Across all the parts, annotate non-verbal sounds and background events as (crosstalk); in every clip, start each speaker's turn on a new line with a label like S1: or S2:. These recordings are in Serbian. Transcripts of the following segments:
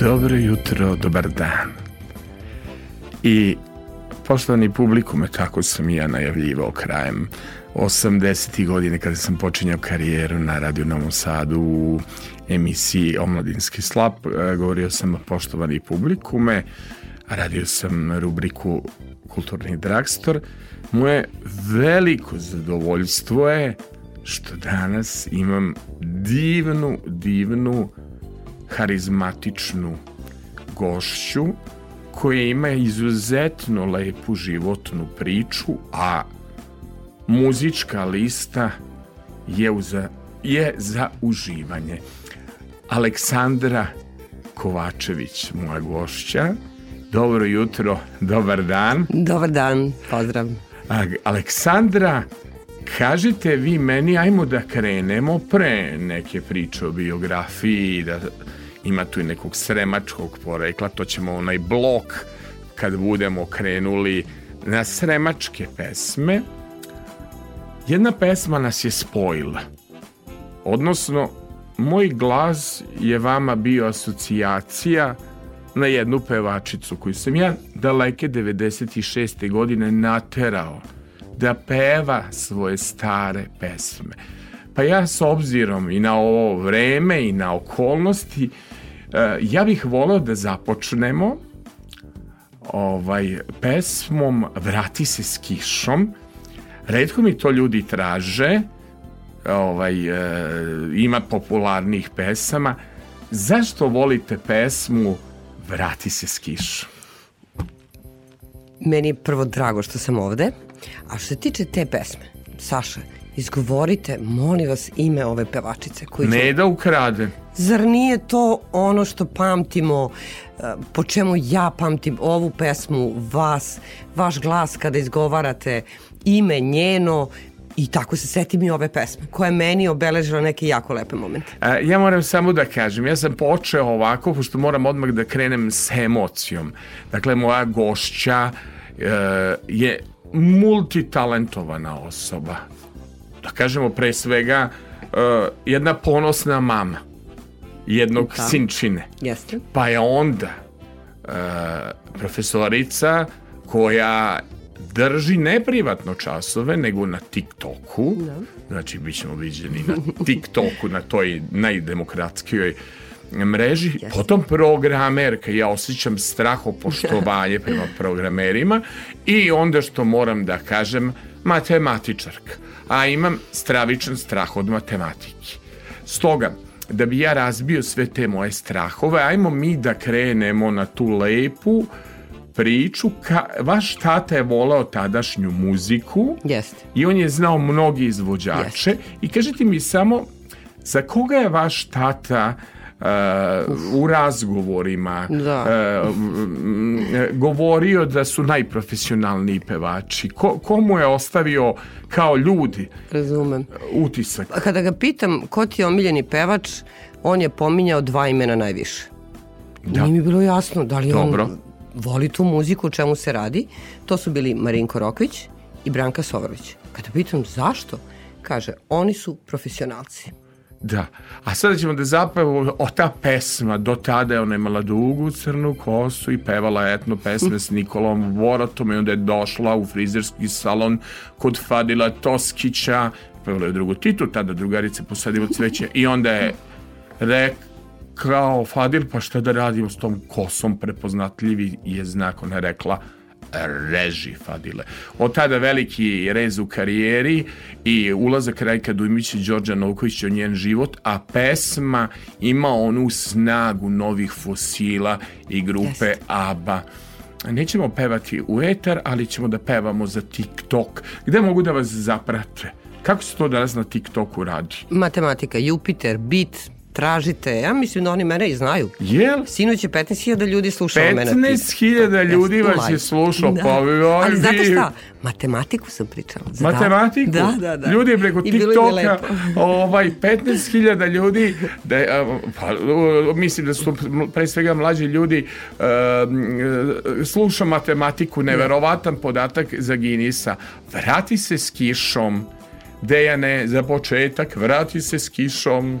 S1: Dobro jutro, dobar dan. I poštovani publikume, tako sam i ja najavljivao krajem 80. godine kada sam počinjao karijeru na Radio Novom Sadu u emisiji Omladinski slap. E, govorio sam poštovani publikume, radio sam rubriku Kulturni dragstor. Moje veliko zadovoljstvo je što danas imam divnu, divnu, harizmatičnu gošću koja ima izuzetno lepu životnu priču, a muzička lista je, uza, je za uživanje. Aleksandra Kovačević, moja gošća. Dobro jutro, dobar dan.
S2: Dobar dan, pozdrav.
S1: Aleksandra, kažite vi meni, ajmo da krenemo pre neke priče o biografiji, da ima tu i nekog sremačkog porekla, to ćemo onaj blok kad budemo krenuli na sremačke pesme. Jedna pesma nas je spojila. Odnosno, moj glas je vama bio asocijacija na jednu pevačicu koju sam ja daleke 96. godine naterao da peva svoje stare pesme. Pa ja s obzirom i na ovo vreme i na okolnosti, e, ja bih voleo da započnemo ovaj pesmom Vrati se s kišom Redko mi to ljudi traže, ovaj, e, ima popularnih pesama. Zašto volite pesmu Vrati se s kišom?
S2: Meni je prvo drago što sam ovde, a što se tiče te pesme, Saša, izgovorite, molim vas, ime ove pevačice. Koji
S1: ne da ukrade.
S2: Zar nije to ono što pamtimo, e, po čemu ja pamtim ovu pesmu, vas, vaš glas kada izgovarate ime njeno i tako se setim i ove pesme, koja je meni obeležila neke jako lepe momente.
S1: A, ja moram samo da kažem, ja sam počeo ovako, pošto moram odmah da krenem s emocijom. Dakle, moja gošća e, je multitalentovana osoba. Da kažemo pre svega e, jedna ponosna mama jednog da. sinčine.
S2: Jeste.
S1: Pa je onda e, profesorica koja drži ne privatno časove, nego na TikToku. Da. Znači, bit ćemo viđeni na TikToku, na toj najdemokratskijoj mreži. Yes. Potom programerka, ja osjećam strahopoštovanje (laughs) prema programerima i onda što moram da kažem, matematičarka. A imam stravičan strah od matematike. Stoga, da bi ja razbio sve te moje strahove, ajmo mi da krenemo na tu lepu, priču, ka, vaš tata je volao tadašnju muziku
S2: Jeste.
S1: i on je znao mnogi izvođače Jeste. i kažite mi samo za koga je vaš tata Uh, u razgovorima
S2: da.
S1: uh, govorio da su najprofesionalniji pevači. Ko, komu je ostavio kao ljudi
S2: Razumem.
S1: utisak?
S2: Kada ga pitam ko ti je omiljeni pevač, on je pominjao dva imena najviše. Da. Nije mi bilo jasno da li
S1: Dobro.
S2: on voli tu muziku, o čemu se radi. To su bili Marinko Rokvić i Branka Sovrović. Kada pitam zašto, kaže, oni su profesionalci.
S1: Da, a sada ćemo da zapravo o ta pesma, do tada je ona imala dugu crnu kosu i pevala etno pesme s Nikolom Voratom i onda je došla u frizerski salon kod Fadila Toskića, pevala je drugu titu, tada drugarice posadivo cveće i onda je rekla kao Fadil, pa šta da radimo s tom kosom prepoznatljivi je znak, ona je rekla reži Fadile. Od tada veliki rez u karijeri i ulazak Rajka Dujmića i Đorđa Novkovića u njen život, a pesma ima onu snagu novih fosila i grupe yes. ABBA. Nećemo pevati u etar, ali ćemo da pevamo za TikTok. Gde mogu da vas zaprate? Kako se to danas na TikToku radi?
S2: Matematika, Jupiter, Bit, tražite. Ja mislim da oni mene i znaju.
S3: Jel?
S2: Sinoć je 15.000 ljudi slušalo mene.
S3: 15.000 ljudi vas je slušao,
S2: da.
S3: pa
S2: Ali znate šta? Matematiku sam pričala.
S3: Matematiku?
S2: Da, da, da.
S3: Ljudi preko TikToka, ovaj, 15.000 ljudi, da, pa, mislim da su pre svega mlađi ljudi, uh, sluša matematiku, neverovatan podatak za Ginisa. Vrati se s kišom, Dejane, za početak, vrati se s kišom.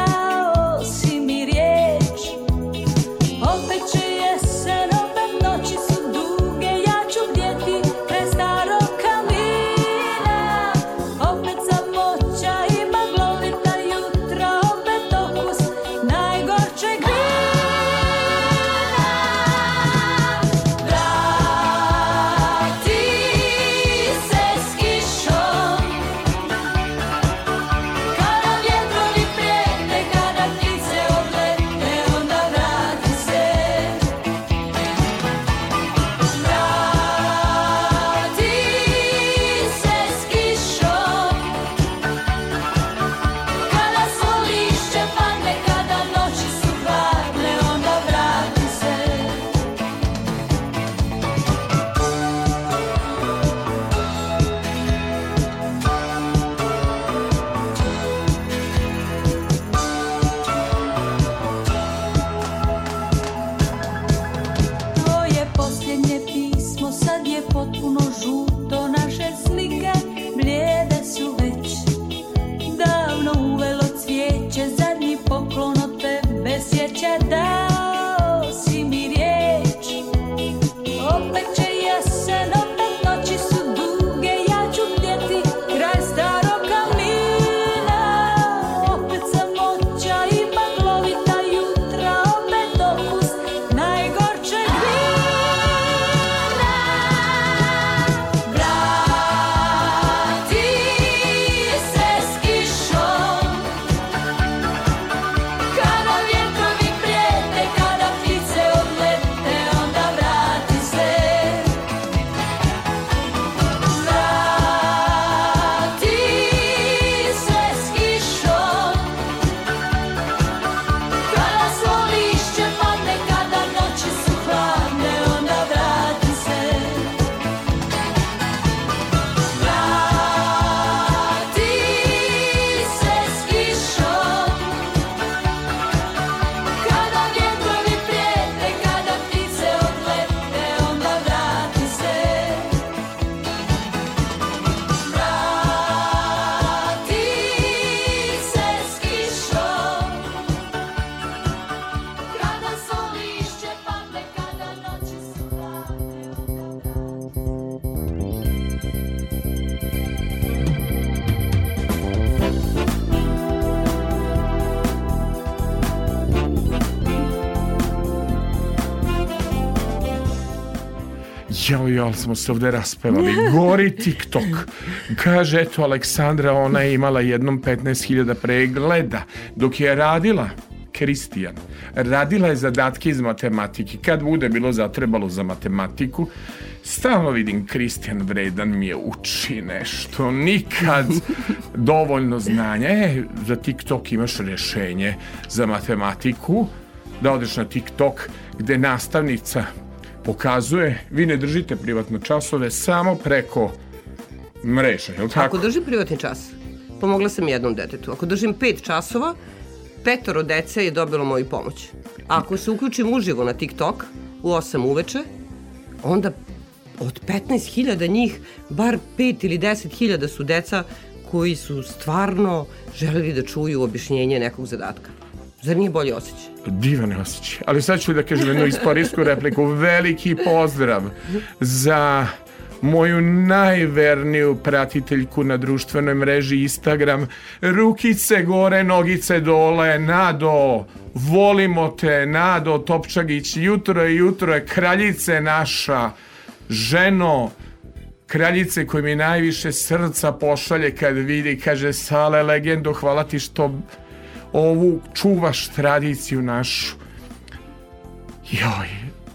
S3: jao, smo se ovde raspevali. Gori TikTok. Kaže, eto, Aleksandra, ona je imala jednom 15.000 pregleda. Dok je radila, Kristijan, radila je zadatke iz matematike. Kad bude bilo zatrebalo za matematiku, stalno vidim Kristijan vredan mi je uči nešto, nikad dovoljno znanja. E, za TikTok imaš rešenje za matematiku, da odeš na TikTok gde nastavnica pokazuje, vi ne držite privatno časove samo preko mreža, je li tako?
S2: Ako držim privatni čas, pomogla sam jednom detetu. Ako držim pet časova, petoro dece je dobilo moju pomoć. Ako se uključim uživo na TikTok u 8 uveče, onda od 15.000 njih, bar 5 ili 10.000 su deca koji su stvarno želeli da čuju objašnjenje nekog zadatka. Zar nije bolji osjećaj?
S3: Divan osjećaj. Ali sad ću da kažem jednu istorijsku repliku. Veliki pozdrav za
S1: moju najverniju pratiteljku na društvenoj mreži Instagram. Rukice gore, nogice dole, Nado, volimo te, Nado Topčagić, jutro je, jutro je, kraljice naša, ženo, kraljice koji mi najviše srca pošalje kad vidi, kaže, Sale, legendo, hvala ti što ovu čuvaš tradiciju našu. Joj,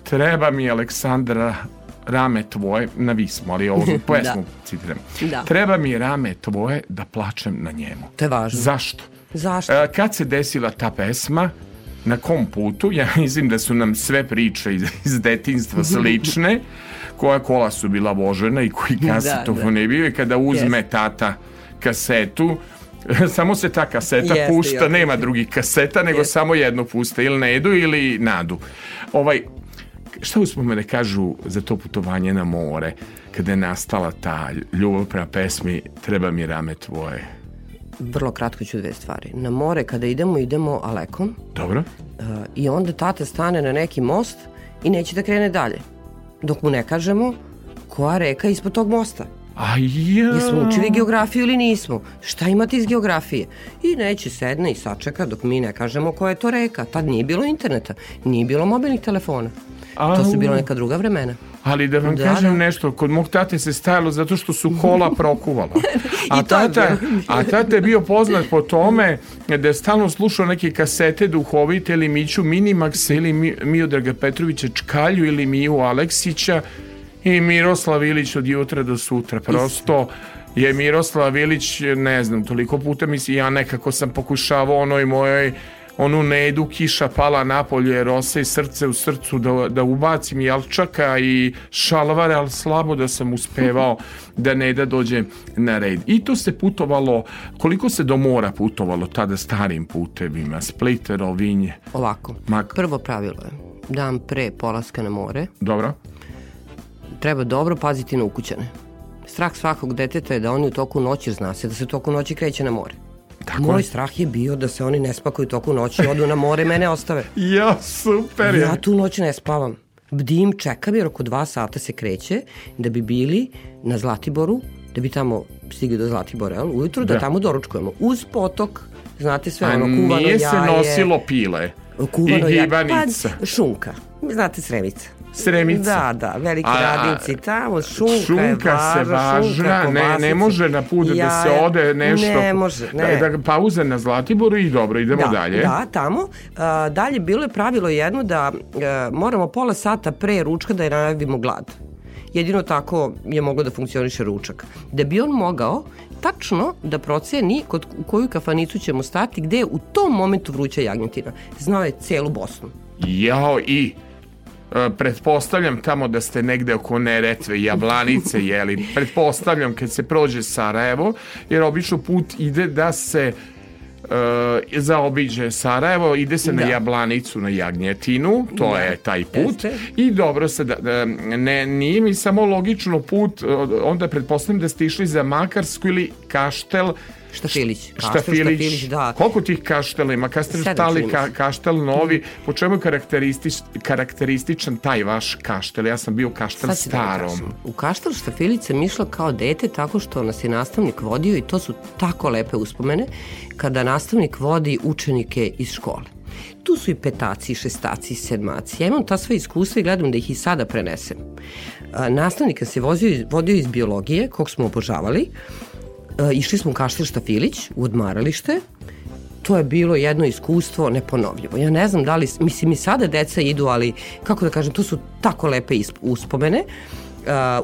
S1: treba mi Aleksandra rame tvoje, na vi smo, ali ovo (laughs) pesmu da. citiram.
S2: Da.
S1: Treba mi rame tvoje da plačem na njemu.
S2: To je važno.
S1: Zašto?
S2: Zašto?
S1: E, kad se desila ta pesma, na kom putu, ja (laughs) mislim da su nam sve priče iz, iz detinstva (laughs) slične, koja kola su bila vožena i koji kasetofon da, da. je bio i kada uzme yes. tata kasetu, (laughs) samo se ta kaseta Jeste, pušta, nema drugih kaseta, nego Jeste. samo jedno pusta, ili Nedu ili Nadu. Ovaj, šta uspomene kažu za to putovanje na more, kada je nastala ta ljubav prema pesmi Treba mi rame tvoje?
S2: Vrlo kratko ću dve stvari. Na more kada idemo, idemo alekom.
S1: Dobro.
S2: Uh, I onda tata stane na neki most i neće da krene dalje. Dok mu ne kažemo koja reka ispod tog mosta.
S1: A ja.
S2: Jesmo učili geografiju ili nismo? Šta imate iz geografije? I neće sedne i sačeka dok mi ne kažemo koja je to reka. Tad nije bilo interneta, nije bilo mobilnih telefona. To su bilo neka druga vremena.
S1: Ali da vam da, kažem da. nešto, kod mog tate se stajalo zato što su kola prokuvala. (laughs) A, tata, a tata je bio poznat po tome da je stalno slušao neke kasete duhovite ili Miću Minimaxa ili Miodraga Petrovića Čkalju ili Miju Aleksića i Miroslav Ilić od jutra do sutra. Prosto je Miroslav Ilić, ne znam, toliko puta mislim, ja nekako sam pokušavao onoj mojoj onu nedu kiša pala napolje rose i srce u srcu da, da ubacim jalčaka i šalvare, ali slabo da sam uspevao (laughs) da Neda dođe na red. I to se putovalo, koliko se do mora putovalo tada starim putevima, Split, Rovinje?
S2: Ovako, Mak... prvo pravilo je dan pre polaska na more.
S1: Dobro.
S2: Treba dobro paziti na ukućane. Strah svakog deteta je da oni u toku noći zna se da se u toku noći kreće na more. Tako Moj je. strah je bio da se oni ne spakuju toku noći, odu na more i mene ostave. (laughs)
S1: ja, super je.
S2: Ja tu noć ne spavam. Bdim, čekam jer oko dva sata se kreće da bi bili na Zlatiboru, da bi tamo stigli do Zlatibora, jel? ujutru, da. da tamo doručkujemo. Uz potok, znate sve, ono, kuvano jaje.
S1: Nije se nosilo pile.
S2: Kuvano I gibanica. Pa, šunka. Znate, srevica.
S1: Sremica.
S2: Da, da, veliki A, radnici tamo, šunka, šunka je važna,
S1: se važna, šunka, ne, ne može na put ja, da se ode nešto.
S2: Ne može, ne.
S1: Da, da pauze na Zlatiboru i dobro, idemo
S2: da,
S1: dalje.
S2: Da, tamo. Uh, dalje bilo je pravilo jedno da uh, moramo pola sata pre ručka da je najavimo glad. Jedino tako je moglo da funkcioniše ručak. Da bi on mogao tačno da proceni kod u koju kafanicu ćemo stati, gde je u tom momentu vruća jagnjetina. Znao je celu Bosnu.
S1: Jao, i E, pretpostavljam tamo da ste negde oko Neretve, Jablanice, jeli, pretpostavljam kad se prođe Sarajevo, jer obično put ide da se uh, zaobiđe Sarajevo, ide se da. na Jablanicu, na Jagnjetinu, to da. je taj put Jeste. i dobro se, da, da, ne, nije mi samo logično put, onda pretpostavljam da ste išli za Makarsku ili Kaštel,
S2: Štafilić.
S1: Kaštel, Štafilić, Štafilić, da. Koliko tih kaštela ima? Kad ste stali ka, kaštel novi, po čemu je karakteristič, karakterističan taj vaš kaštel? Ja sam bio kaštel da starom. Da
S2: u kaštel Štafilić sam išla kao dete tako što nas je nastavnik vodio i to su tako lepe uspomene kada nastavnik vodi učenike iz škole tu su i petaci, i šestaci, i sedmaci. Ja imam ta sva iskustva i gledam da ih i sada prenesem. Nastavnik se vozio, vodio iz biologije, kog smo obožavali, Uh, išli smo u Kaštel Štafilić, u odmaralište, to je bilo jedno iskustvo neponovljivo. Ja ne znam da li, mislim i sada deca idu, ali kako da kažem, to su tako lepe uspomene. Uh,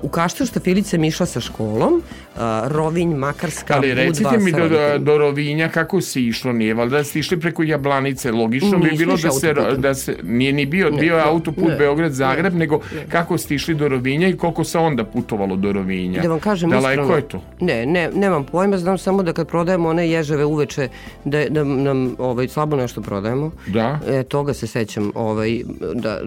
S2: u Kaštel Štafilice mi išla sa školom, uh, Rovinj, Makarska,
S1: Ali recite mi do, do Rovinja kako si išlo, nije valjda ste išli preko Jablanice, logično bi bilo da se, da se, nije ni bio, ne, bio je autoput Beograd-Zagreb, nego ne. kako ste išli do Rovinja i koliko se onda putovalo do Rovinja?
S2: Da vam kažem
S1: Daleko ispravno, je to?
S2: Ne, ne, nemam pojma, znam samo da kad prodajemo one ježeve uveče, da, da nam ovaj, slabo nešto prodajemo.
S1: Da?
S2: E, toga se sećam, ovaj, da,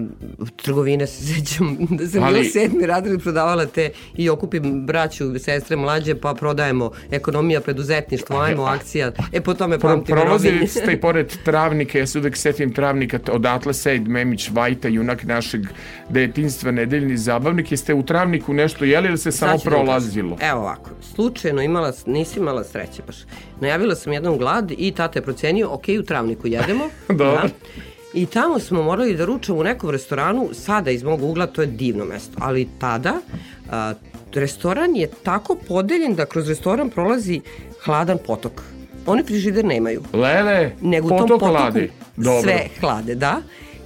S2: trgovine se sećam, da sam Ali... bila sedmi radili prodavala te i okupim braću, sestre mlađe, pa prodajemo ekonomija, preduzetništvo, ajmo, (laughs) akcija. E, po tome
S1: Pro,
S2: pamtim
S1: prolazili (laughs)
S2: Robin.
S1: ste i pored travnika, ja se uvek setim travnika, odatle Sejid Memić Vajta, junak našeg detinstva, nedeljni zabavnik. Jeste u travniku nešto jeli ili se samo
S2: da
S1: prolazilo?
S2: Evo ovako, slučajno imala, nisi imala sreće baš. Najavila sam jednom glad i tata je procenio, ok, u travniku jedemo. (laughs)
S1: Dobro.
S2: I tamo smo morali da ručamo u nekom restoranu, sada iz mog ugla to je divno mesto, ali tada a, restoran je tako podeljen da kroz restoran prolazi hladan potok. Oni frižider nemaju
S1: Lele,
S2: nego u tom
S1: potok
S2: potoku
S1: hladi. Dobro.
S2: sve hlade, da.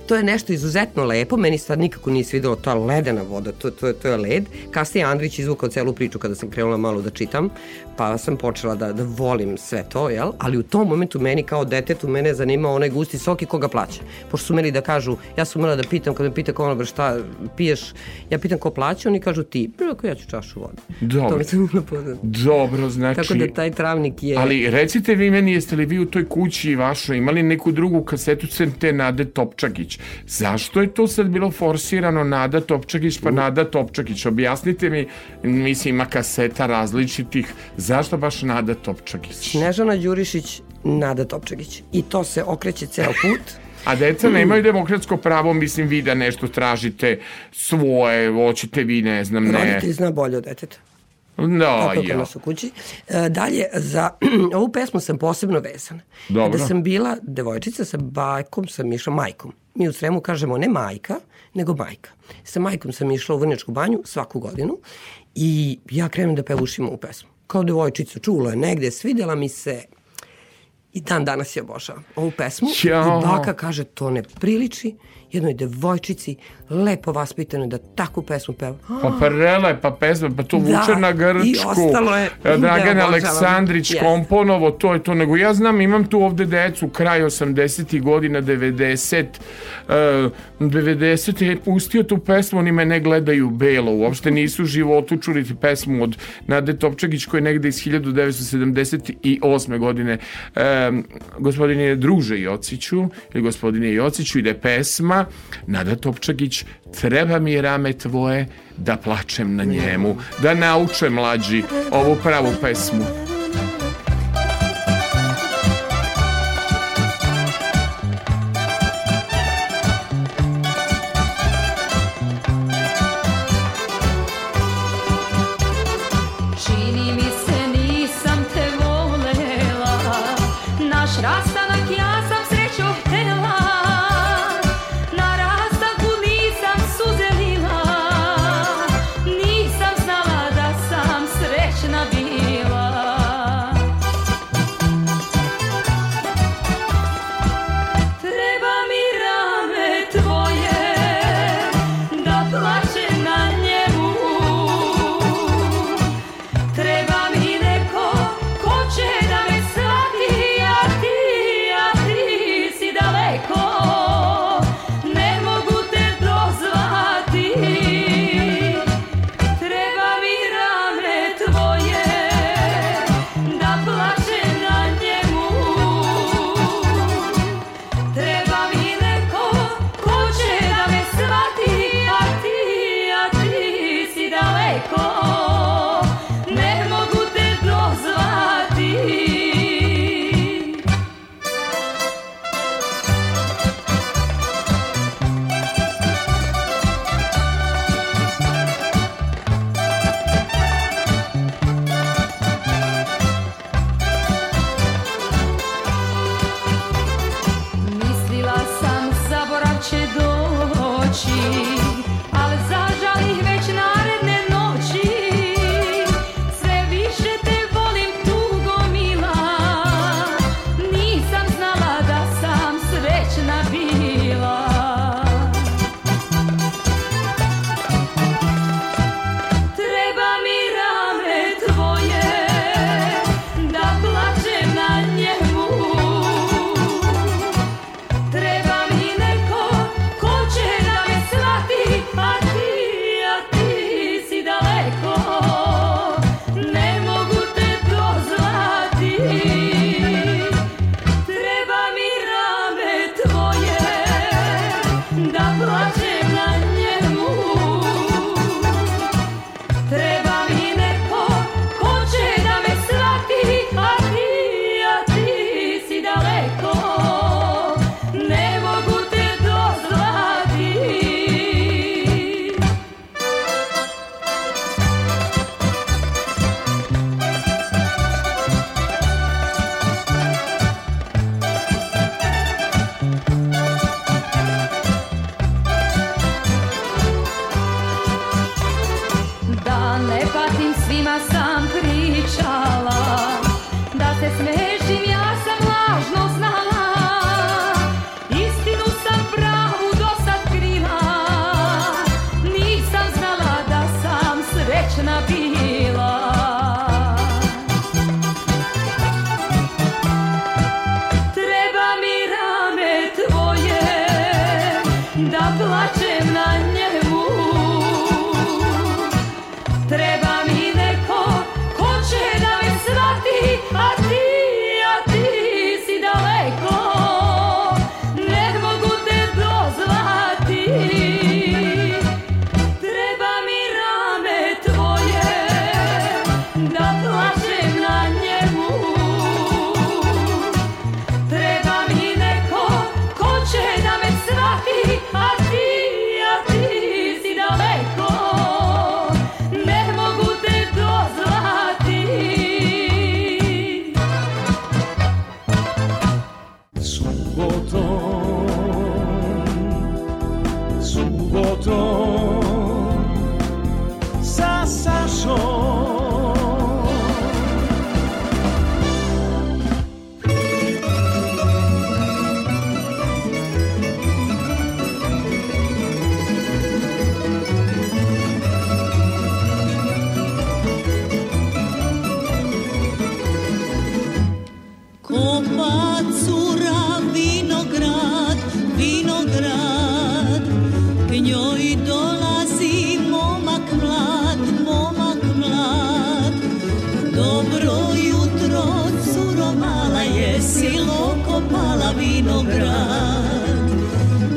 S2: To je nešto izuzetno lepo, meni sad nikako nije svidelo ta ledena voda, to, to, to je led. Kasnije je Andrić izvukao celu priču kada sam krenula malo da čitam, pa sam počela da, da volim sve to, jel? Ali u tom momentu meni kao detetu mene zanima onaj gusti sok i koga plaća. Pošto su meni da kažu, ja sam umela da pitam, kada me pita kao ono, šta piješ, ja pitam ko plaća, oni kažu ti, ako ja ću čašu vode.
S1: Dobro.
S2: To mi se umela poznati.
S1: Dobro, znači...
S2: Tako da taj travnik je...
S1: Ali recite vi meni, jeste li vi u toj kući vašoj imali neku drugu kasetu sem te Nade Topčagić? Zašto je to sad bilo forsirano Nada Topčagić pa Nada Topčagić? Objasnite mi, mislim ima kaseta različitih, zašto baš Nada Topčagić?
S2: Snežana Đurišić, Nada Topčagić. I to se okreće ceo put. (laughs)
S1: A deca nemaju demokratsko pravo, mislim vi da nešto tražite svoje, hoćete vi, ne znam, ne.
S2: Roditelj zna bolje od deteta.
S1: No,
S2: kod
S1: ja.
S2: nas u kući. E, dalje, za (clears throat) ovu pesmu sam posebno vezana.
S1: Dobro.
S2: Kada sam bila devojčica sa bajkom, sam išla majkom. Mi u Sremu kažemo ne majka, nego majka. Sa majkom sam išla u Vrnjačku banju svaku godinu i ja krenem da pevušim ovu pesmu. Kao devojčica, čula je negde, svidela mi se i dan danas je obožavam ovu pesmu.
S1: Jao.
S2: I baka kaže, to ne priliči jednoj devojčici, lepo vaspitanoj da takvu pesmu peva.
S1: Pa prelepa pesma, pa to
S2: Da,
S1: vuče na
S2: i
S1: grčku.
S2: ostalo je-
S1: E, Dragan
S2: da.
S1: Aleksandrić
S2: Jeste.
S1: komponovo, to je to. Nego ja znam, imam tu ovde decu, kraj 80. godina, 90. Uh, 90. je pustio tu pesmu, oni me ne gledaju belo, uopšte nisu u životu čuliti pesmu od Nade Topčagić koja je negde iz 1978. godine. Um, gospodine Druže Jociću, ili gospodine Jociću, ide pesma Nada Topčagić, treba mi rame tvoje da plačem na njemu, da nauče mlađi ovu pravu pesmu.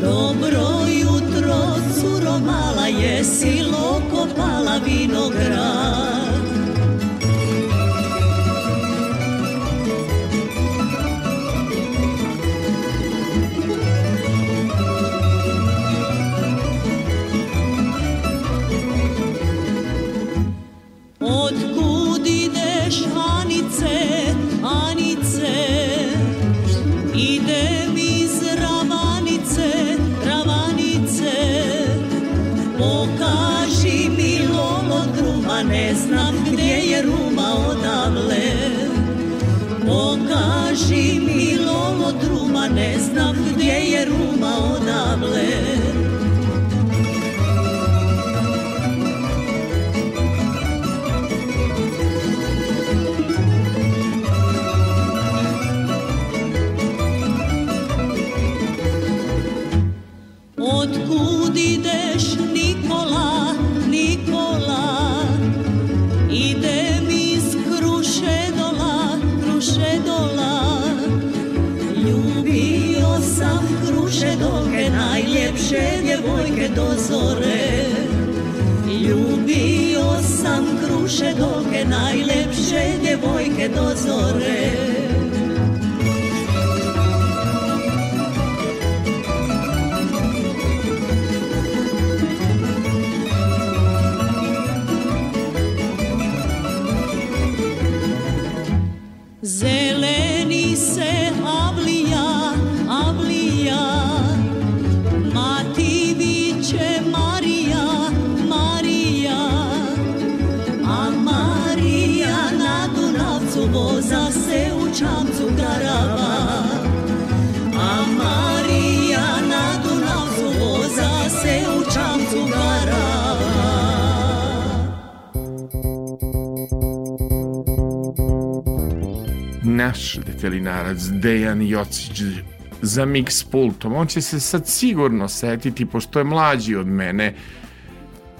S4: Dobro jutro, curo mala, jesi lo kopala vinograd que nos.
S1: Naš detelinarac Dejan Jocić za mix pultom. On će se sad sigurno setiti, pošto je mlađi od mene,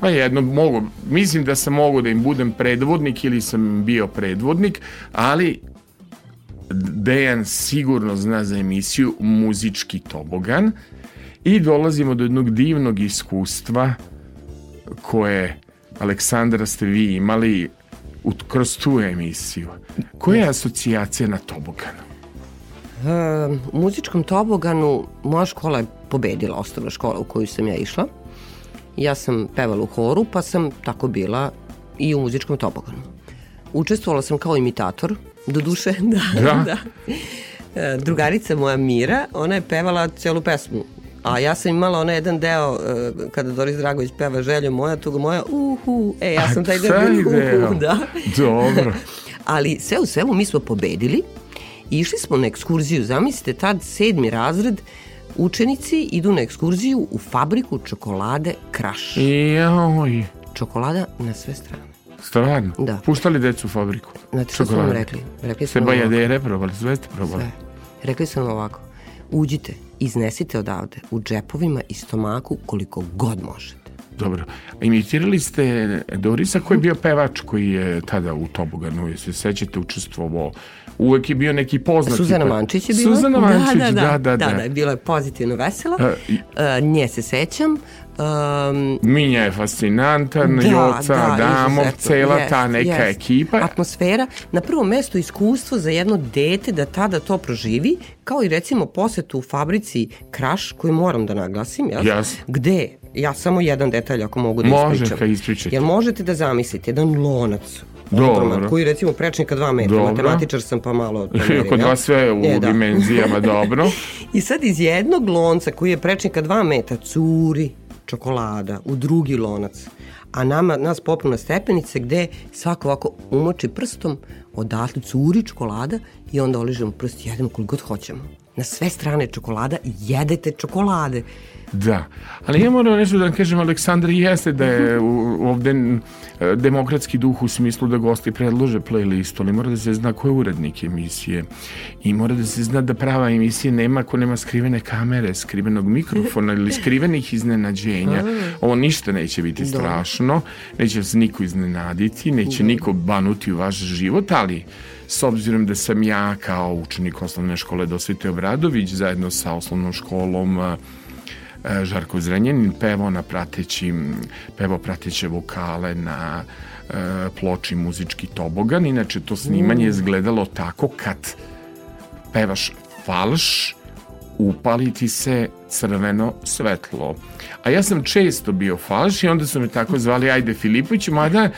S1: pa jedno mogu, mislim da sam mogu da im budem predvodnik ili sam bio predvodnik, ali Dejan sigurno zna za emisiju Muzički tobogan i dolazimo do jednog divnog iskustva koje Aleksandra ste vi imali kroz tu emisiju. Koja je asocijacija na toboganu?
S2: E, u muzičkom toboganu moja škola je pobedila, osnovna škola u koju sam ja išla. Ja sam pevala u horu, pa sam tako bila i u muzičkom toboganu. Učestvovala sam kao imitator, do duše, (laughs) da,
S1: Da?
S2: da. E, drugarica moja Mira, ona je pevala celu pesmu. A ja sam imala onaj jedan deo e, kada Doris Dragović peva željo moja, tuga moja, uhu, e, ja sam taj deo, (laughs) uhu, da.
S1: Dobro. (laughs)
S2: Ali sve u svemu mi smo pobedili išli smo na ekskurziju. Zamislite, tad sedmi razred učenici idu na ekskurziju u fabriku čokolade Kraš.
S1: Joj,
S2: Čokolada na sve strane.
S1: stvarno?
S2: Da.
S1: Puštali decu u fabriku?
S2: Znate što nam
S1: Čokolade.
S2: rekli? Rekli nam ovako.
S1: bajadere probali, sve ste probali.
S2: Sve. Rekli nam ovako. Uđite, iznesite odavde u džepovima i stomaku koliko god možete.
S1: Dobro. Imitirali ste Dorisa koji je bio pevač koji je tada u Toboganu, jesi se sećate, učestvovao. Uvek je bio neki poznati.
S2: Suzana Mančić je bila.
S1: Suzana Mančić,
S2: da, da,
S1: da, da.
S2: da, da, bila je pozitivno vesela.
S1: E, i-
S2: E, nje se sećam. Um,
S1: Minja je fascinantan, Joca, Adamov,
S2: izuzetno,
S1: cela ta neka
S2: jest.
S1: ekipa.
S2: Atmosfera, na prvom mestu iskustvo za jedno dete da tada to proživi, kao i recimo posetu u fabrici Kraš, koju moram da naglasim, jel?
S1: Jasno.
S2: Gde, ja samo jedan detalj ako mogu da
S1: Može,
S2: ispričam.
S1: kad ispričate.
S2: Jel možete da zamislite jedan lonac,
S1: Dobro.
S2: ogroman, koji recimo prečnika dva metra,
S1: Dobro.
S2: matematičar sam pa malo (laughs) to merim,
S1: Kod vas sve u
S2: E, da.
S1: dimenzijama dobro. (laughs)
S2: I sad iz jednog lonca koji je prečnika dva metra curi čokolada u drugi lonac, a nama, nas popnu na stepenice gde svako ovako umoči prstom, odatle curi čokolada i onda oližemo prst i jedemo koliko god hoćemo. Na sve strane čokolada jedete čokolade.
S1: Da, ali ja moram nešto da vam kažem, Aleksandar, jeste da je ovde n- demokratski duh u smislu da gosti predlože playlist, ali mora da se zna ko je urednik emisije i mora da se zna da prava emisija nema ako nema skrivene kamere, skrivenog mikrofona ili skrivenih iznenađenja. (laughs) Ovo ništa neće biti strašno, neće se niko iznenaditi, neće niko banuti u vaš život, ali s obzirom da sam ja kao učenik osnovne škole Dosvite Obradović zajedno sa osnovnom školom e, Žarko Zrenjanin pevao na pratećim, pevao prateće vokale na e, ploči muzički tobogan. Inače, to snimanje je izgledalo tako kad pevaš falš, upali ti se crveno svetlo. A ja sam često bio falš i onda su me tako zvali Ajde Filipović, mada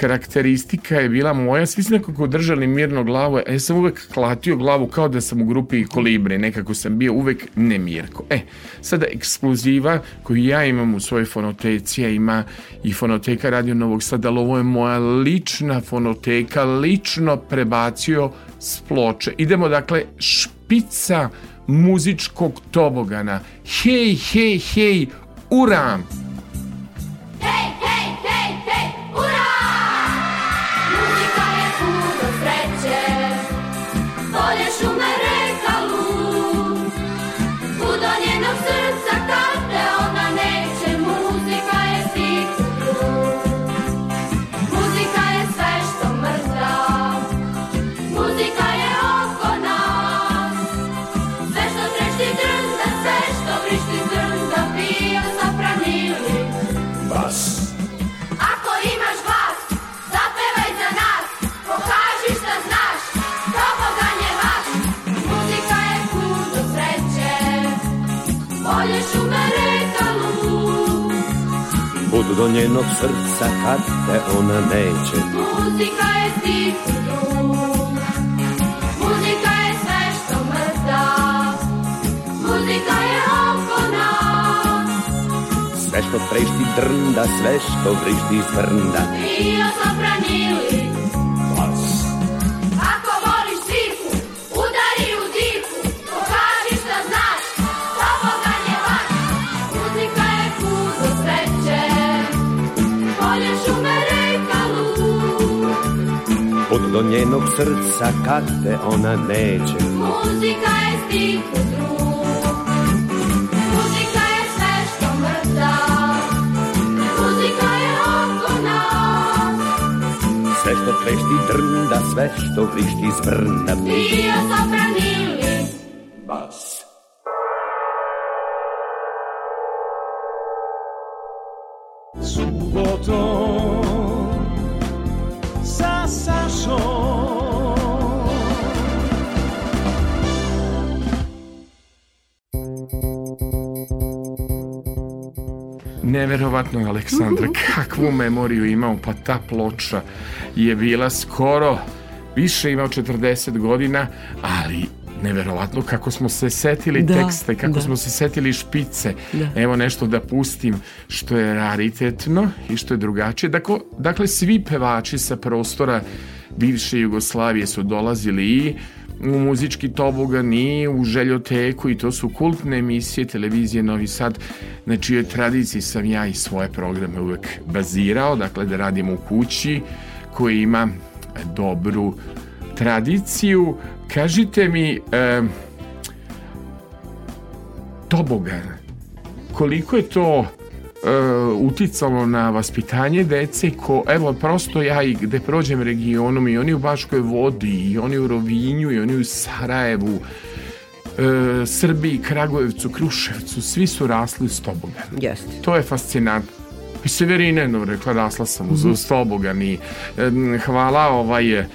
S1: karakteristika je bila moja, svi su nekako držali mirno glavu, a ja sam uvek klatio glavu kao da sam u grupi Kolibre, nekako sam bio uvek nemirko. E, sada ekskluziva koju ja imam u svojoj fonoteci, a ima i fonoteka Radio Novog Sada, ali ovo je moja lična fonoteka, lično prebacio s ploče. Idemo dakle, špica muzičkog tobogana. Hej, hej, hej, uram!
S5: Hej, do njenog srca kad te ona neće. Muzika je stih u drug, muzika je sve što mrda, muzika je oko nas.
S6: Sve što trešti drnda, sve što vrišti iz brnda.
S5: Bio Ako do
S6: njenog srca kad te ona neće.
S5: Muzika je stih u drug, muzika je sve što mrda, muzika je oko nas.
S6: Sve što trešti drnda, sve što vrišti iz brnda
S5: Bio zabranili
S6: Bas.
S7: Subotom
S1: Neverovatno je Aleksandra, (laughs) kakvu memoriju imao, pa ta ploča je bila skoro, više imao 40 godina, ali neverovatno kako smo se setili
S2: Da,
S1: teksta i kako
S2: da.
S1: smo se setili špice.
S2: Da.
S1: Evo nešto da pustim što je raritetno i što je drugačije. Dakle, dakle svi pevači sa prostora bivše Jugoslavije su dolazili i u muzički tobogan i u željoteku i to su kultne emisije televizije Novi Sad na čijoj tradiciji sam ja i svoje programe uvek bazirao, dakle da radimo u kući koji ima dobru tradiciju. Kažite mi, e, tobogan, koliko je to uticalo na vaspitanje dece ko, evo prosto ja i gde prođem regionom i oni u Baškoj vodi i oni u Rovinju i oni u Sarajevu e, Srbiji, Kragujevcu, Kruševcu svi su rasli s tobogan
S2: Jeste.
S1: to je fascinantno i Severine, no, rekla, rasla sam uz, uz tobogan i e, hvala ovaj e,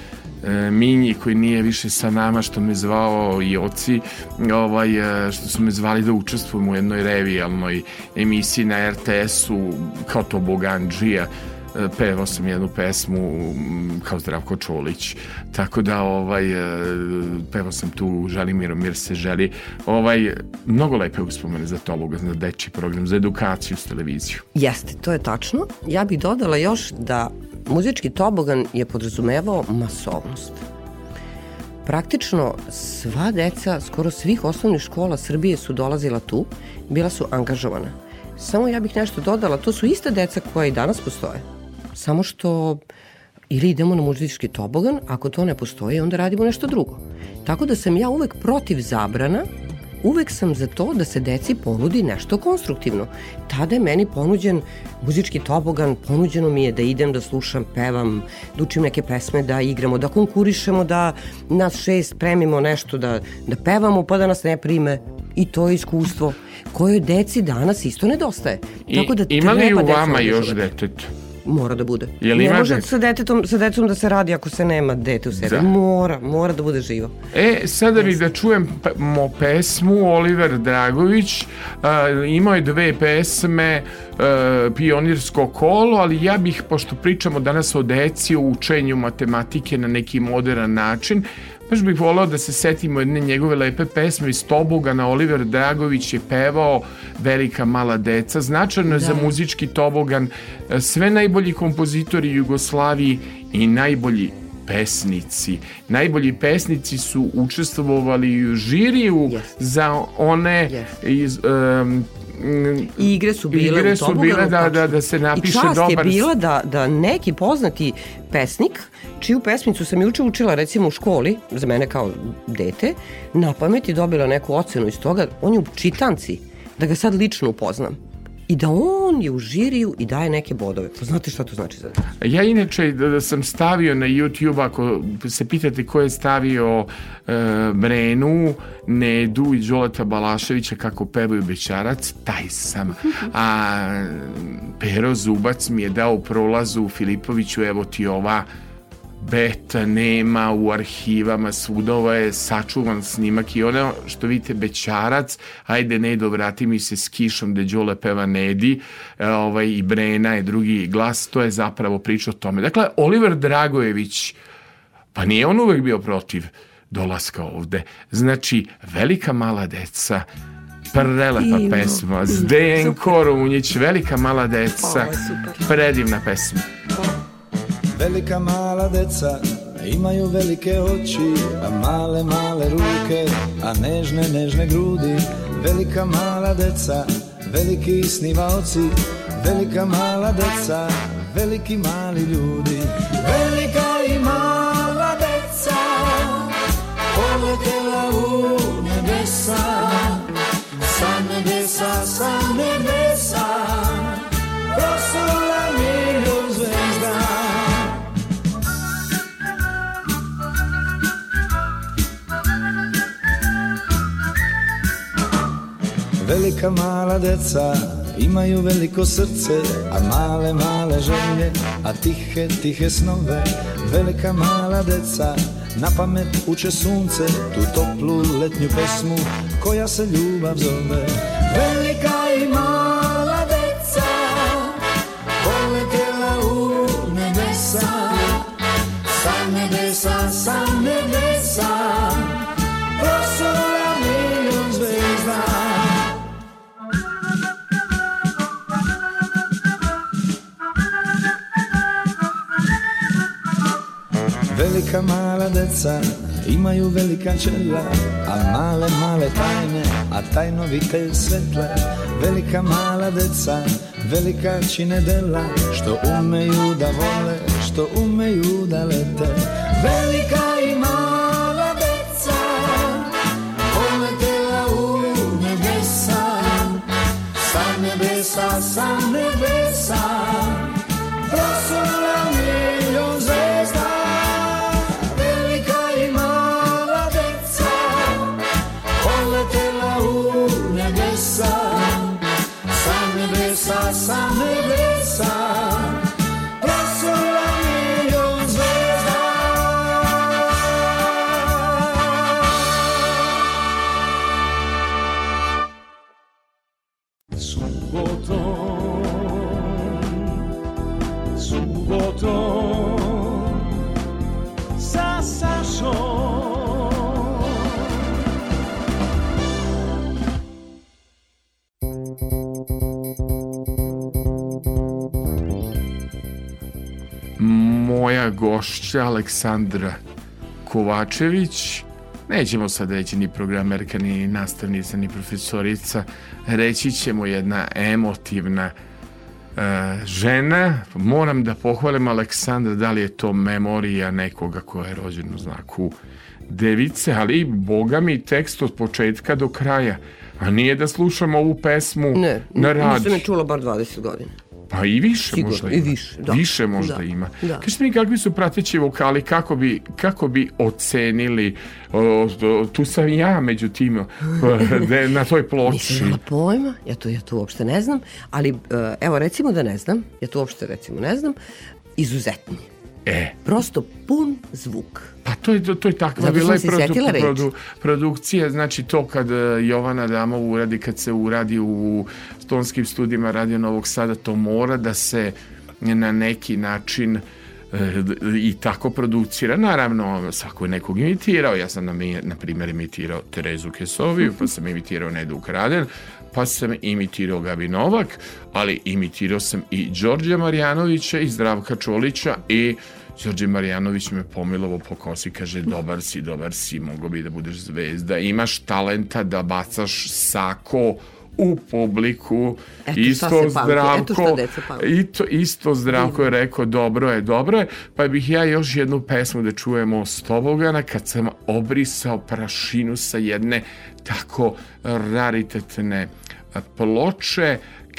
S1: Minji koji nije više sa nama što me zvao i oci ovaj, e, što su me zvali da učestvujem u jednoj revijalnoj emisiji na RTS-u kao toboganđija e, pevao sam jednu pesmu kao Zdravko Čolić. Tako da ovaj e, pevao sam tu Želimiro Mir se želi. Ovaj mnogo lepe uspomene za Tobogan, za dečji program, za edukaciju s televiziju.
S2: Jeste, to je tačno. Ja bih dodala još da muzički tobogan je podrazumevao masovnost. Praktično sva deca, skoro svih osnovnih škola Srbije su dolazila tu, bila su angažovana. Samo ja bih nešto dodala, to su ista deca koja i danas postoje. Samo što ili idemo na muzički tobogan, ako to ne postoji, onda radimo nešto drugo. Tako da sam ja uvek protiv zabrana, uvek sam za to da se deci ponudi nešto konstruktivno. Tada je meni ponuđen muzički tobogan, ponuđeno mi je da idem da slušam, pevam, da učim neke pesme, da igramo, da konkurišemo, da nas šest premimo nešto, da, da pevamo pa da nas ne prime. I to je iskustvo koje deci danas isto nedostaje.
S1: I,
S2: Tako da
S1: ima li u vama još
S2: angažovati. Mora da bude.
S1: Jel
S2: ne može
S1: dete?
S2: sa, detetom, sa decom da se radi ako se nema dete u sebi.
S1: Da.
S2: Mora, mora da bude živo.
S1: E, sada bih da čujem mo pesmu Oliver Dragović. A, imao je dve pesme, a, Pionirsko kolo, ali ja bih, pošto pričamo danas o deci, o učenju matematike na neki modern način, baš bih volao da se setimo jedne njegove lepe pesme iz Tobogana. Oliver Dragović je pevao Velika mala deca. Značajno je za muzički Tobogan e, sve najbolji kompozitori Jugoslaviji i najbolji pesnici. Najbolji pesnici su učestvovali u žiriju
S2: Jeste.
S1: za one
S2: Jeste.
S1: iz, um,
S2: I igre su bile
S1: Igre
S2: u
S1: su
S2: Toboganu,
S1: bile da-
S2: tačno.
S1: da- da se napiše
S2: I čast
S1: dobar-
S2: je bila da, da neki poznati pesnik, čiju pesmicu sam juče učila recimo u školi, za mene kao dete, na pamet je dobila neku ocenu iz toga, on je u čitanci, da ga sad lično upoznam. I da on je u žiriju i daje neke bodove. Pa znate šta to znači za dete?
S1: Ja inače da, da sam stavio na YouTube, ako se pitate ko je stavio e, Brenu, Nedu i Đoleta Balaševića kako pevaju Bećarac, taj sam. A Pero Zubac mi je dao prolazu u Filipoviću, evo ti ova beta nema u arhivama svuda je sačuvan snimak i ono što vidite Bećarac ajde Nedo vrati mi se s kišom da Đole peva Nedi e, ovaj, i Brena je drugi glas to je zapravo priča o tome. Dakle Oliver Dragojević pa nije on uvek bio protiv dolaska ovde. Znači velika mala deca prelepa
S2: Divno.
S1: pesma Zdenko Runjić velika mala deca predivna pesma
S8: Velika mala deca imaju velike oči, a male male ruke, a nežne nežne grudi. Velika mala deca, veliki snivaoci, velika mala deca, veliki mali ljudi. Velika i mala deca, poletela u nebesa, sa nebesa, sa nebesa, Velika mala deca imaju veliko srce, a male male želje, a tihe tihe snove. Velika mala deca na pamet uče sunce, tu toplu letnju pesmu koja se ljubav zove. Velika i mala Velika mala deca imaju velika čela, a male male tajne, a tajnovite svetle. Velika mala deca, velika čine dela, što umeju da vole, što umeju da lete. Velika i mala deca, poletela u nebesa, sa nebesa, sa nebesa,
S1: moja gošća Aleksandra Kovačević nećemo sad reći ni programerka, ni nastavnica, ni profesorica reći ćemo jedna emotivna e, žena moram da pohvalim Aleksandra da li je to memorija nekoga koja je rođen u znaku device, ali boga mi tekst od početka do kraja a nije da slušamo ovu pesmu
S2: Ne,
S1: na radiju.
S2: nisam je čula bar 20 godina.
S1: Pa i više
S2: Sigurno,
S1: možda
S2: i
S1: ima.
S2: više, da.
S1: Više možda
S2: Da,
S1: ima.
S2: da.
S1: Kažete mi kakvi su prateći vokali, kako bi, kako bi ocenili, o, o, tu sam ja među tim, de, (laughs) na toj ploči.
S2: Nisam imala pojma, ja to, ja to uopšte ne znam, ali e, evo recimo da ne znam, ja to uopšte recimo ne znam, izuzetni.
S1: E,
S2: Prosto pun zvuk.
S1: pa to je, to, je takva
S2: Zato
S1: bila
S2: setila reći.
S1: produ, produkcija, znači to kad e, Jovana Damov uradi, kad se uradi u stonskim studijima Radio Novog Sada, to mora da se na neki način e, i tako producira. Naravno, svako je nekog imitirao. Ja sam, na, na primjer, imitirao Terezu Kesoviju, pa sam imitirao Nedu Kraden, pa sam imitirao Gabi Novak, ali imitirao sam i Đorđa Marjanovića i Zdravka Čolića i Đorđe Marjanović me pomilovo po kosi, kaže dobar si, dobar si, mogo bi da budeš zvezda, imaš talenta da bacaš sako u publiku,
S2: Eto
S1: isto zdravko, i to isto zdravko je rekao dobro je, dobro je, pa bih ja još jednu pesmu da čujemo s tobogana kad sam obrisao prašinu sa jedne tako raritetne ploče,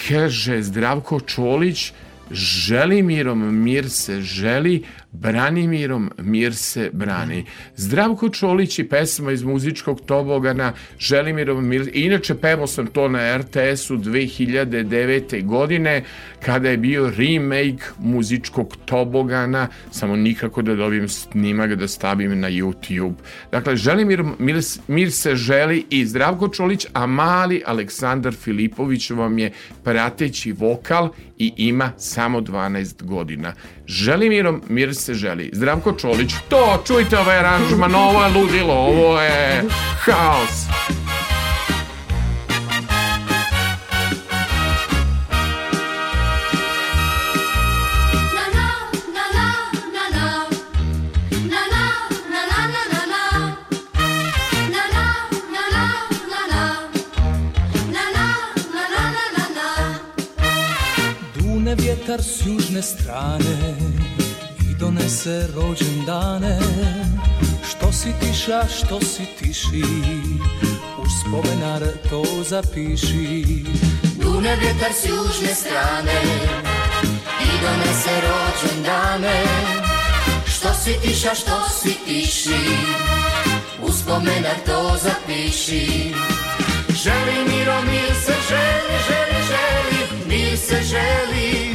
S1: kaže Zdravko Čolić, Želimirom mir se želi, Branimirom mir se brani. Zdravko Čolić i pesma iz muzičkog tobogana Želimirom mir... Inače, pevao sam to na RTS-u 2009. godine kada je bio remake muzičkog tobogana, samo nikako da dobijem snimak da stavim na YouTube. Dakle, Želimir mir, mir se želi i Zdravko Čolić, a mali Aleksandar Filipović vam je prateći vokal i ima samo 12 godina. Želimirom mir se želi. Zdravko Čolić, to, čujte ovaj aranžman, ovo je ludilo, ovo je haos.
S9: Vjetar s južne strane i donese rođendane. Što si tiša, što si tiši, u spomenar to zapiši.
S10: Dune vjetar s južne strane i donese rođendane. Što si tiša, što si tiši U spomenak to zapiši. Želi miro, mir se želi, želi, želi Mir se želi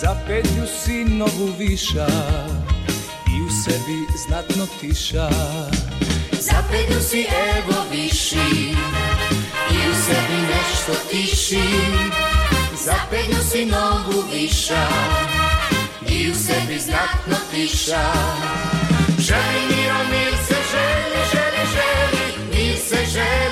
S9: Za petlju si novu viša i u sebi znatno tiša.
S10: Za pedlju si evo viši i u sebi nešto tiši. Za pedlju si nogu viša i u sebi znatno tiša. Želi miro, mir se želi, želi, želi, mir se želi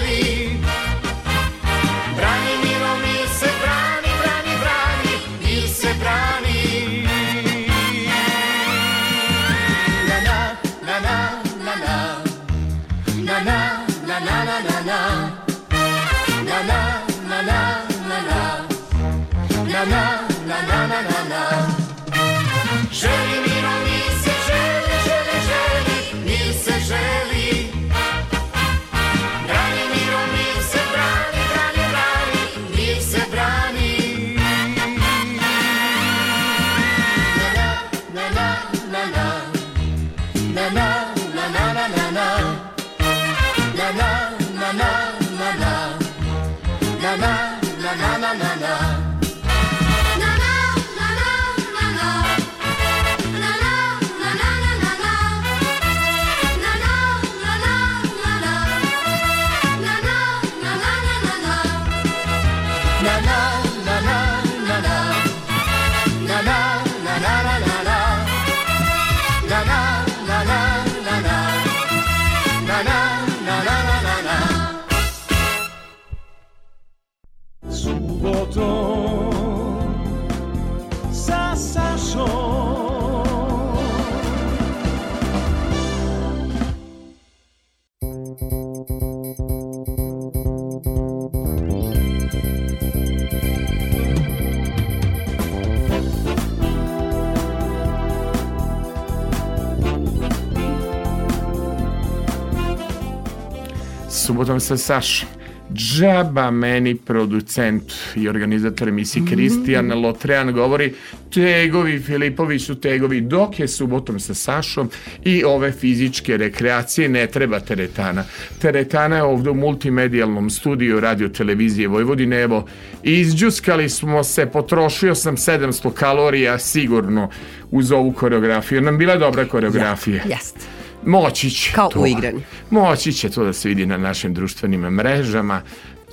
S1: subotom sa Sašom. Džaba meni producent i organizator emisije Kristijan Lotrean govori tegovi Filipović su tegovi dok je subotom sa Sašom i ove fizičke rekreacije ne treba teretana. Teretana je ovde u multimedijalnom studiju radio televizije Vojvodine. Evo, izđuskali smo se, potrošio sam 700 kalorija sigurno uz ovu koreografiju. Nam bila dobra koreografija.
S2: Jeste.
S1: Moći će
S2: Kao
S1: to.
S2: uigrani.
S1: Moći će to da se vidi na našim društvenim mrežama.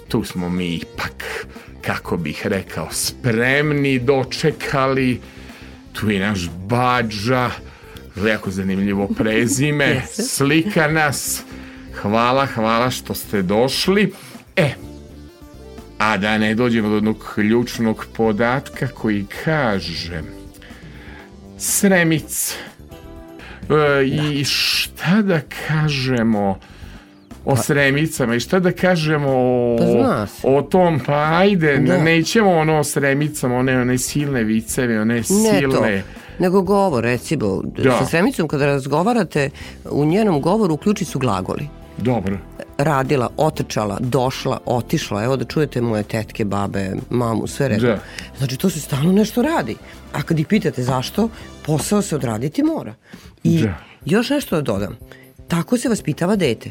S1: Tu smo mi ipak, kako bih rekao, spremni, dočekali. Tu je naš Bađa, jako zanimljivo prezime, (laughs) slika nas. Hvala, hvala što ste došli. E, a da ne dođemo do jednog ključnog podatka koji kaže Sremica. E, I šta da kažemo o Sremicama i šta da kažemo o,
S2: Pa
S1: o tom, pa ajde,
S2: Da.
S1: nećemo ono o Sremicama, one, one silne viceve, one
S2: Ne
S1: silne...
S2: to, nego govor, recimo,
S1: Da.
S2: sa Sremicom kada razgovarate, u njenom govoru uključi su glagoli.
S1: Dobro.
S2: radila, otrčala, došla, otišla, evo da čujete moje tetke, babe, mamu, sve redom.
S1: Da.
S2: Znači to se stalno nešto radi. A kad ih pitate zašto, posao se odraditi mora. I
S1: Da.
S2: još nešto da dodam. Tako se vaspitava dete.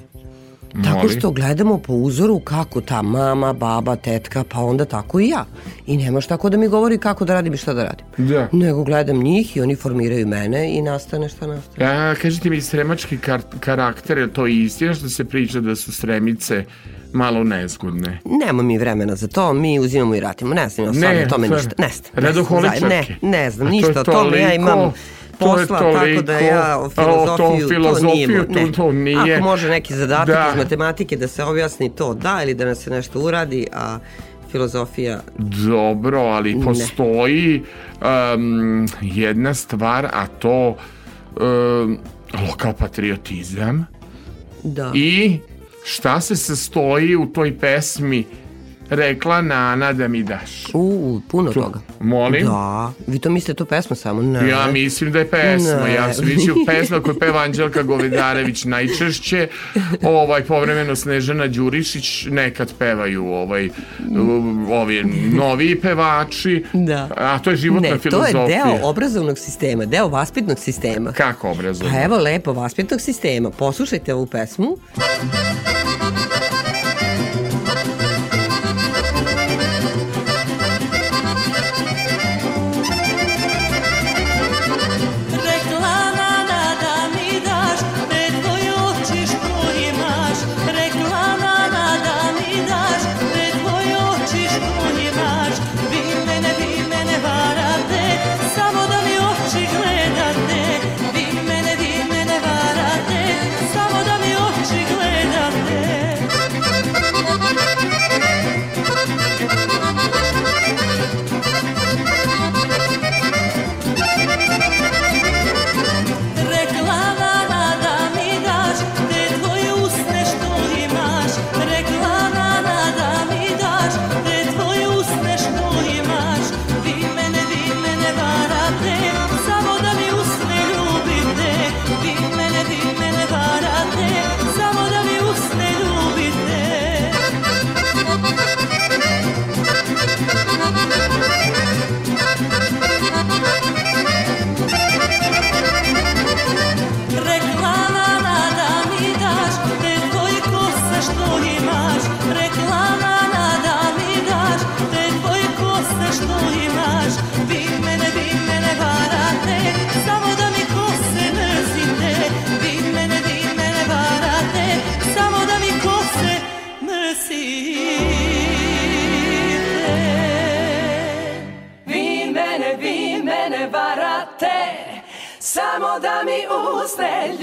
S2: Tako što gledamo po uzoru kako ta mama, baba, tetka, pa onda tako i ja. I nemaš tako da mi govori kako da radim i šta da radim.
S1: Da.
S2: Nego gledam njih i oni formiraju mene i nastane šta nastane.
S1: A, kažite mi, sremački kar karakter, je to istina što se priča da su sremice malo nezgodne?
S2: Nema mi vremena za to, mi uzimamo i ratimo. Ne znam, ja stvarno o tome
S1: to
S2: ništa. Ne znam. ne
S1: Radoholičarke.
S2: Ne, ne znam
S1: A to je
S2: ništa o tome. Ja imam
S1: toliko- to
S2: posla, tako da ja o
S1: toliko- a, o
S2: filozofiju, to,
S1: filozofiju,
S2: nije.
S1: to- to nije.
S2: Ako može neki zadatak
S1: Da.
S2: iz matematike da se objasni to da ili da nam se nešto uradi, a filozofija
S1: Dobro, ali
S2: Ne.
S1: postoji um, jedna stvar, a to um, lokal patriotizam
S2: da.
S1: i šta se sastoji u toj pesmi rekla Nana da mi daš.
S2: U, puno toga.
S1: Molim?
S2: Da. Vi to mislite to pesma samo? Ne.
S1: Ja mislim da je pesma.
S2: Ne.
S1: Ja sam mislio pesma koju peva Anđelka Govedarević najčešće. Ovaj povremeno Snežana Đurišić nekad pevaju ovaj ovi novi pevači.
S2: Da.
S1: A to je životna
S2: Ne, to
S1: filozofija.
S2: je deo obrazovnog sistema, deo vaspitnog sistema.
S1: Kako obrazovno?
S2: Pa evo lepo, vaspitnog sistema. Poslušajte ovu pesmu.
S4: Rekla mi usne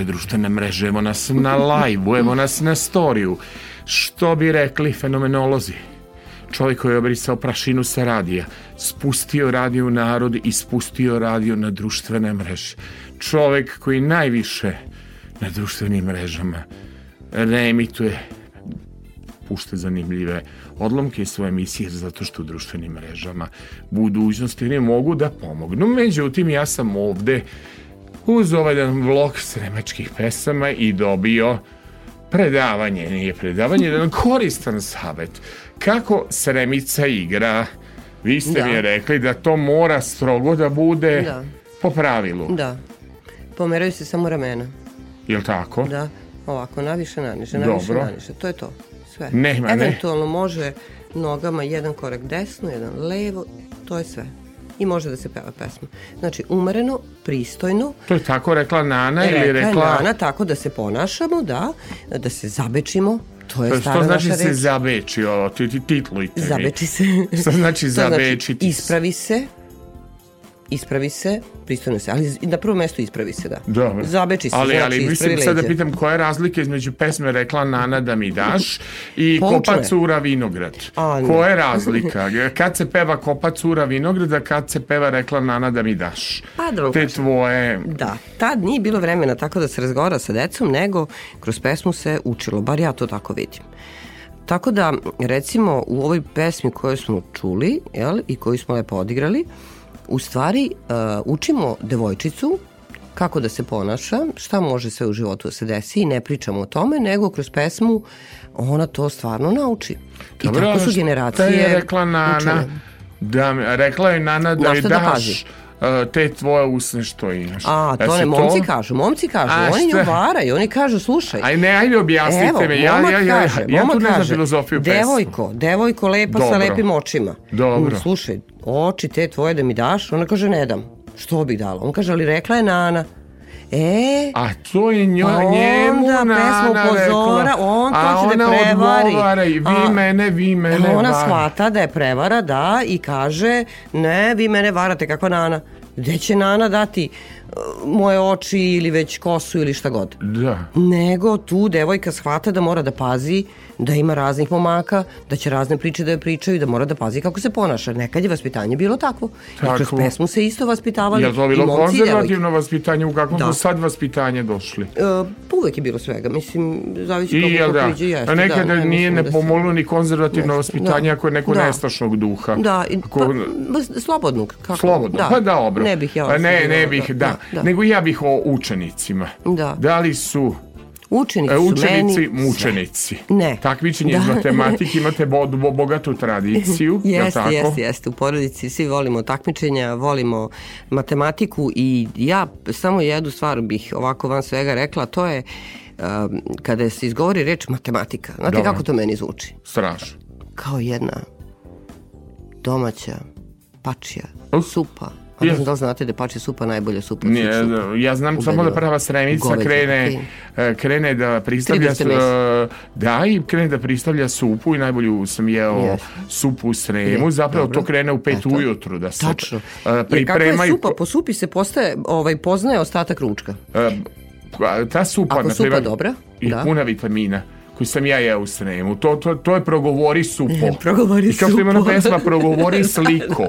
S1: Gore društvene mreže, evo nas na live evo nas na storiju. Što bi rekli fenomenolozi? Čovjek koji je obrisao prašinu sa radija, spustio radio u narod i spustio radio na društvene mreže. Čovjek koji najviše na društvenim mrežama reemituje pušta zanimljive odlomke svoje emisije zato što u društvenim mrežama budućnosti ne mogu da pomognu. Međutim, ja sam ovde uz ovaj jedan vlog sremačkih pesama i dobio predavanje, nije predavanje, jedan koristan savet. Kako Sremica igra, vi ste
S2: Da.
S1: mi rekli da to mora strogo da bude
S2: Da.
S1: po pravilu.
S2: Da. Pomeraju se samo ramena.
S1: Jel tako?
S2: Da. Ovako, naviše, naniže, naviše,
S1: Dobro.
S2: naniže. To je to. Sve.
S1: Nema, ne.
S2: Eventualno može nogama jedan korak desno, jedan levo, to je sve. I može da se peva pesma. Znači, umereno, pristojno,
S1: To je tako rekla Nana ili
S2: rekla
S1: rekla...
S2: Nana, tako da se ponašamo, da, da se zabečimo, to je
S1: Što
S2: stara
S1: znači
S2: naša
S1: se
S2: reč.
S1: zabeči, o, ti, ti, titlujte mi.
S2: Zabeči se.
S1: Što znači (laughs)
S2: To
S1: zabečiti se?
S2: ispravi se, ispravi se, pristojno se, ali na prvom mestu ispravi se, da.
S1: Dobro.
S2: Zabeči se,
S1: ali,
S2: znači
S1: ali mislim sad da pitam koja je razlika između pesme Rekla Nana da mi daš i. Kopa cura vinograd.
S2: A.
S1: Koja je razlika? Kad se peva Kopa cura vinograd, a kad se peva Rekla Nana da mi daš?
S2: Pa, da
S1: Te
S2: kažem.
S1: tvoje...
S2: Da, tad nije bilo vremena tako da se razgovara sa decom, nego kroz pesmu se učilo, bar ja to tako vidim. Tako da, recimo, u ovoj pesmi koju smo čuli jel, i koju smo lepo odigrali, u stvari uh, učimo devojčicu kako da se ponaša, šta može sve u životu da se desi i ne pričamo o tome, nego kroz pesmu ona to stvarno nauči. I
S1: Dobro,
S2: tako su generacije
S1: je rekla Nana?
S2: učene.
S1: Da, rekla je Nana da
S2: šta da
S1: daš
S2: pazi?
S1: Uh, te tvoje usne što imaš.
S2: A, to
S1: Jel
S2: ne momci kažu, momci kažu,
S1: A,
S2: oni nju varaju, oni kažu, slušaj,
S1: Aj ne, ajde objasnite
S2: Evo,
S1: me. Ja, ja, ja,
S2: kaže,
S1: ja,
S2: momak
S1: tu ne znam filozofiju pesme.
S2: devojko, devojko lepa sa
S1: Dobro.
S2: lepim očima.
S1: Dobro.
S2: Mm, Slušaj, oči te tvoje da mi daš, ona kaže ne dam. Što bih dala? On kaže, ali rekla je Nana. E,
S1: A to je njo,
S2: Pa
S1: njemu
S2: onda
S1: Nana
S2: pesma upozora,
S1: rekla.
S2: on to će da prevari.
S1: odgovara i vi
S2: A,
S1: mene, vi mene
S2: ona
S1: var-
S2: shvata da je prevara, da, i kaže, ne, vi mene varate, kakva Nana. Gde će Nana dati uh, moje oči ili već kosu ili šta god?
S1: Da.
S2: nego tu devojka shvata da mora da pazi da ima raznih momaka, da će razne priče da joj pričaju, da mora da pazi kako se ponaša. Nekad je vaspitanje bilo takvo. I kroz pesmu se isto vaspitavali.
S1: Je to bilo konzervativno vaspitanje? U kakvom
S2: Da.
S1: su sad vaspitanje došli?
S2: E, pa uvek je bilo svega, mislim, zavisi
S1: I
S2: kako
S1: da?
S2: priđe, jeste.
S1: A nekada
S2: da, ne
S1: nije ne
S2: da se-
S1: ni konzervativno
S2: Jeste,
S1: vaspitanje
S2: da.
S1: ako je neko
S2: Da.
S1: nestašnog duha.
S2: Da, i,
S1: Ako-
S2: pa, slobodnog. Kako?
S1: Slobodno, pa dobro.
S2: Ne bih ja
S1: Pa ne, ne bih, da.
S2: da.
S1: Nego ja bih o učenicima.
S2: Da.
S1: Da li su
S2: Učenici
S1: e, učenici
S2: meni
S1: mučenici?
S2: Ne.
S1: Takmičenje iz
S2: Da.
S1: matematike imate bo, bo, bogatu tradiciju, (laughs)
S2: Jeste,
S1: tako?
S2: jeste, jeste. U porodici svi volimo takmičenja, volimo matematiku i ja samo jednu stvar bih ovako van svega rekla, to je um, kada se izgovori reč matematika. Znate
S1: Dobro.
S2: kako to meni zvuči?
S1: Strašno.
S2: Kao jedna domaća pačija, supa. A ne znam da li znate da je pačija supa najbolja supa od
S1: Nije,
S2: supa.
S1: ja znam samo da prava sremica
S2: Goveđa,
S1: krene,
S2: okej.
S1: e, krene da pristavlja da i krene da pristavlja supu i najbolju sam jeo
S2: Jeste.
S1: supu u sremu,
S2: Je,
S1: zapravo
S2: dobro.
S1: to krene u pet
S2: Eto.
S1: ujutru da se
S2: Tačno.
S1: e,
S2: Jer kakva je supa? Po supi se postaje, ovaj, poznaje ostatak ručka.
S1: e, a, ta supa
S2: Ako
S1: na
S2: supa dobra,
S1: je
S2: da.
S1: puna vitamina koju sam ja jeo u sremu. To, to, to je progovori supo. (laughs)
S2: Progovori
S1: I kao što ima
S2: supo.
S1: pesma progovori (laughs) sliko.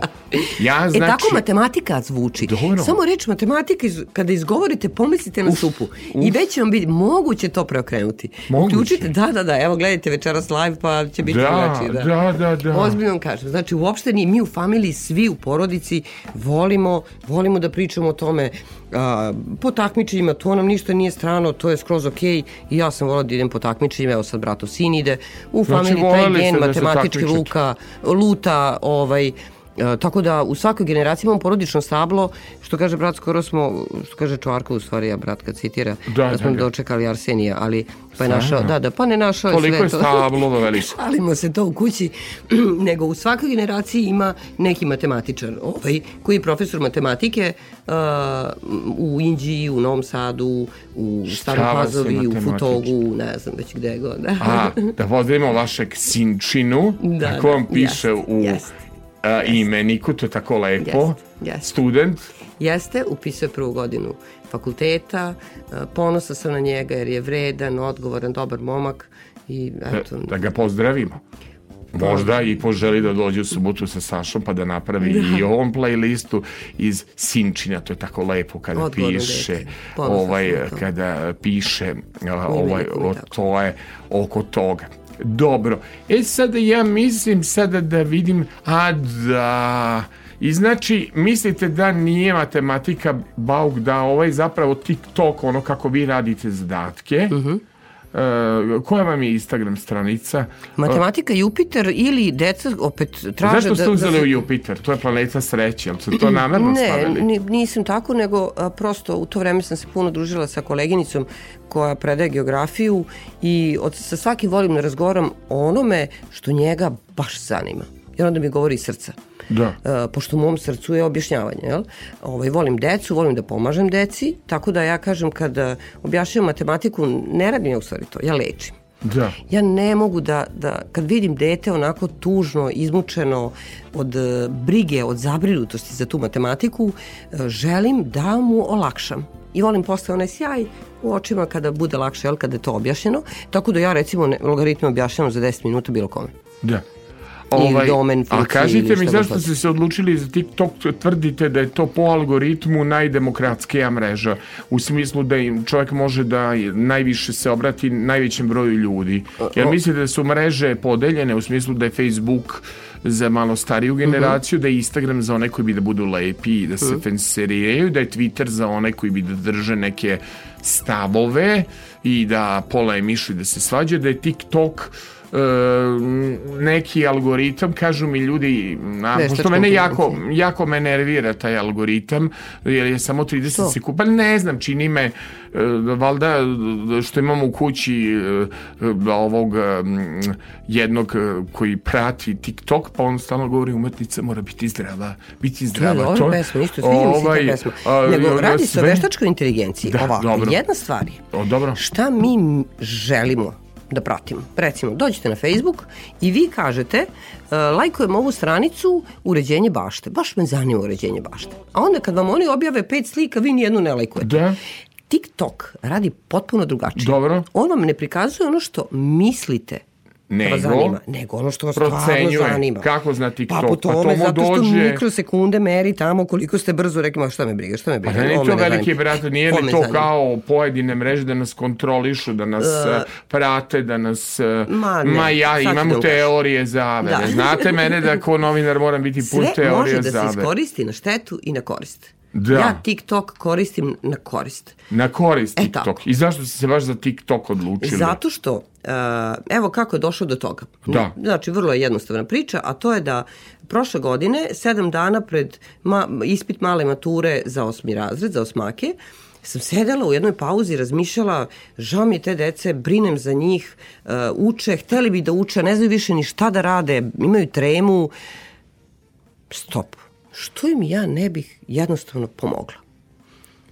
S1: Ja
S2: E
S1: znači...
S2: tako matematika zvuči.
S1: Dobro.
S2: Samo reč matematika, iz- kada izgovorite, pomislite na supu. I već će vam biti moguće to preokrenuti.
S1: Moguće.
S2: Uključite, da, da, da, evo gledajte večeras live pa će biti
S1: Da,
S2: drugačije.
S1: da, da, da.
S2: Ozbiljno vam kažem. Znači, uopšte ni mi u familiji, svi u porodici volimo, volimo da pričamo o tome a, po takmičenjima, to nam ništa nije strano, to je skroz okej. I ja sam volila da idem po takmičenjima, evo sad bratov sin ide. U
S1: Znači,
S2: familiji taj gen
S1: da
S2: matematički luka, luta, ovaj, E, tako da u svakoj generaciji imamo porodično stablo, što kaže brat, skoro smo, što kaže Čovarka u stvari, a brat kad citira,
S1: Da,
S2: da, smo
S1: da, da.
S2: dočekali Arsenija, ali pa je našao,
S1: Stvarno?
S2: da, da, pa ne našao
S1: Koliko
S2: sve
S1: je
S2: to.
S1: stablo veliko? (laughs)
S2: Šalimo se to u kući, (clears throat) nego u svakoj generaciji ima neki matematičar, ovaj, koji je profesor matematike uh, u Inđiji, u Novom Sadu, u Starom Pazovi, u? Futogu, ne znam već gde god.
S1: A, (laughs) da pozdravimo vašeg sinčinu,
S2: Da,
S1: tako
S2: da,
S1: vam piše
S2: jest,
S1: u
S2: jest.
S1: A, imeniku, to je tako lepo.
S2: Jest, jest.
S1: Student,
S2: Jeste, upisuje prvu godinu fakulteta, ponosa sam na njega jer je vredan, odgovoran, dobar momak i eto,
S1: da, da ga pozdravimo. Možda i poželi da dođe u subotu sa Sašom pa da napravi
S2: Da.
S1: i ovom playlistu iz Sinčina, to je tako lepo kada
S2: Odgovorno
S1: piše
S2: dete.
S1: Ovaj, kada piše ovaj,
S2: i
S1: o, to je oko toga. Dobro. E sada ja mislim sada da vidim, a da... I znači, mislite da nije matematika bauk, da ovaj zapravo TikTok, ono kako vi radite zadatke,
S2: Mhm.
S1: E, koja vam je Instagram stranica?
S2: Matematika Jupiter ili deca opet traže
S1: Zašto ste
S2: da,
S1: uzeli
S2: da
S1: u Jupiter? To je planeta sreće, jel ste to namerno
S2: ne,
S1: stavili?
S2: ni- nisam tako, nego a, prosto u to vreme sam se puno družila sa koleginicom koja predaje geografiju i od, sa svakim volim da razgovaram o onome što njega baš zanima. Jer onda mi govori iz srca.
S1: Da.
S2: E, pošto u mom srcu je objašnjavanje, jel? Ovaj, volim decu, volim da pomažem deci, tako da ja kažem kada objašnjavam matematiku, ne radim ja u stvari to, ja lečim.
S1: Da.
S2: Ja ne mogu da, da kad vidim dete onako tužno, izmučeno od e, brige, od zabrinutosti za tu matematiku, e, želim da mu olakšam. I volim posle onaj sjaj u očima kada bude lakše, jel, kada je to objašnjeno. Tako da ja recimo ne, logaritme objašnjavam za 10 minuta bilo kome.
S1: Da.
S2: Ili domen
S1: a
S2: funkcije
S1: kažite
S2: ili
S1: mi zašto ste se odlučili za TikTok, tvrdite da je to po algoritmu najdemokratskija mreža, u smislu da im čovjek može da najviše se obrati najvećem broju ljudi. Jer mislite da su mreže podeljene u smislu da je Facebook za malo stariju generaciju, da je Instagram za one koji bi da budu lepi i da se fenserijaju, da je Twitter za one koji bi da drže neke stavove i da polemišu i da se svađaju, da je TikTok e, neki algoritam, kažu mi ljudi, a, pošto mene jako, jako me nervira taj algoritam, jer je samo 30
S2: To.
S1: sekundi, pa ne znam, čini me, e, valjda e, što imamo u kući e, e, ovog e, jednog e, koji prati TikTok, pa on stalno govori umetnica mora biti zdrava, biti
S2: To je
S1: zdrava.
S2: dobra pesma, ništa, sviđa mi se
S1: Ovaj,
S2: ta pesma.
S1: a,
S2: Nego radi se o
S1: sve-
S2: veštačkoj inteligenciji.
S1: Da,
S2: Ovako,
S1: dobro.
S2: jedna stvar je,
S1: O, dobro.
S2: šta mi želimo da pratimo. Recimo, dođete na Facebook i vi kažete uh, lajkujem ovu stranicu uređenje bašte. Baš me zanima uređenje bašte. A onda kad vam oni objave pet slika, vi nijednu ne lajkujete.
S1: Da.
S2: TikTok radi potpuno drugačije.
S1: Dobro.
S2: On vam ne prikazuje ono što mislite da vas
S1: Nego?
S2: zanima, nego ono što vas stvarno zanima.
S1: Kako zna TikTok?
S2: Pa po
S1: Pa
S2: tome,
S1: to mu
S2: zato što
S1: dođe-
S2: mikrosekunde meri tamo koliko ste brzo rekli, ma šta me briga, šta me
S1: Pa
S2: briga.
S1: da nije
S2: ovo
S1: to
S2: ne
S1: veliki brat, nije li to
S2: zanima.
S1: kao pojedine mreže da nas kontrolišu, da nas uh, prate, da nas... uh,
S2: Ma ne,
S1: ma ja
S2: da
S1: imam
S2: kažem.
S1: teorije zavere.
S2: Da.
S1: Znate mene da kao novinar moram biti (laughs) pun
S2: Sve
S1: teorije
S2: može da se
S1: zavere.
S2: iskoristi na štetu i na korist.
S1: Da.
S2: Ja TikTok koristim na korist.
S1: Na korist
S2: E,
S1: TikTok.
S2: tako.
S1: I zašto ste se baš za TikTok odlučili?
S2: Zato što, uh, evo kako je došlo do toga.
S1: Da.
S2: Znači, vrlo je jednostavna priča, a to je da prošle godine, sedam dana pred ma, ispit male mature za osmi razred, za osmake, sam sedela u jednoj pauzi razmišljala, žao mi je te dece, brinem za njih, uh, uče, hteli bi da uče, ne znaju više ni šta da rade, imaju tremu. Stop. Što im ja ne bih jednostavno pomogla?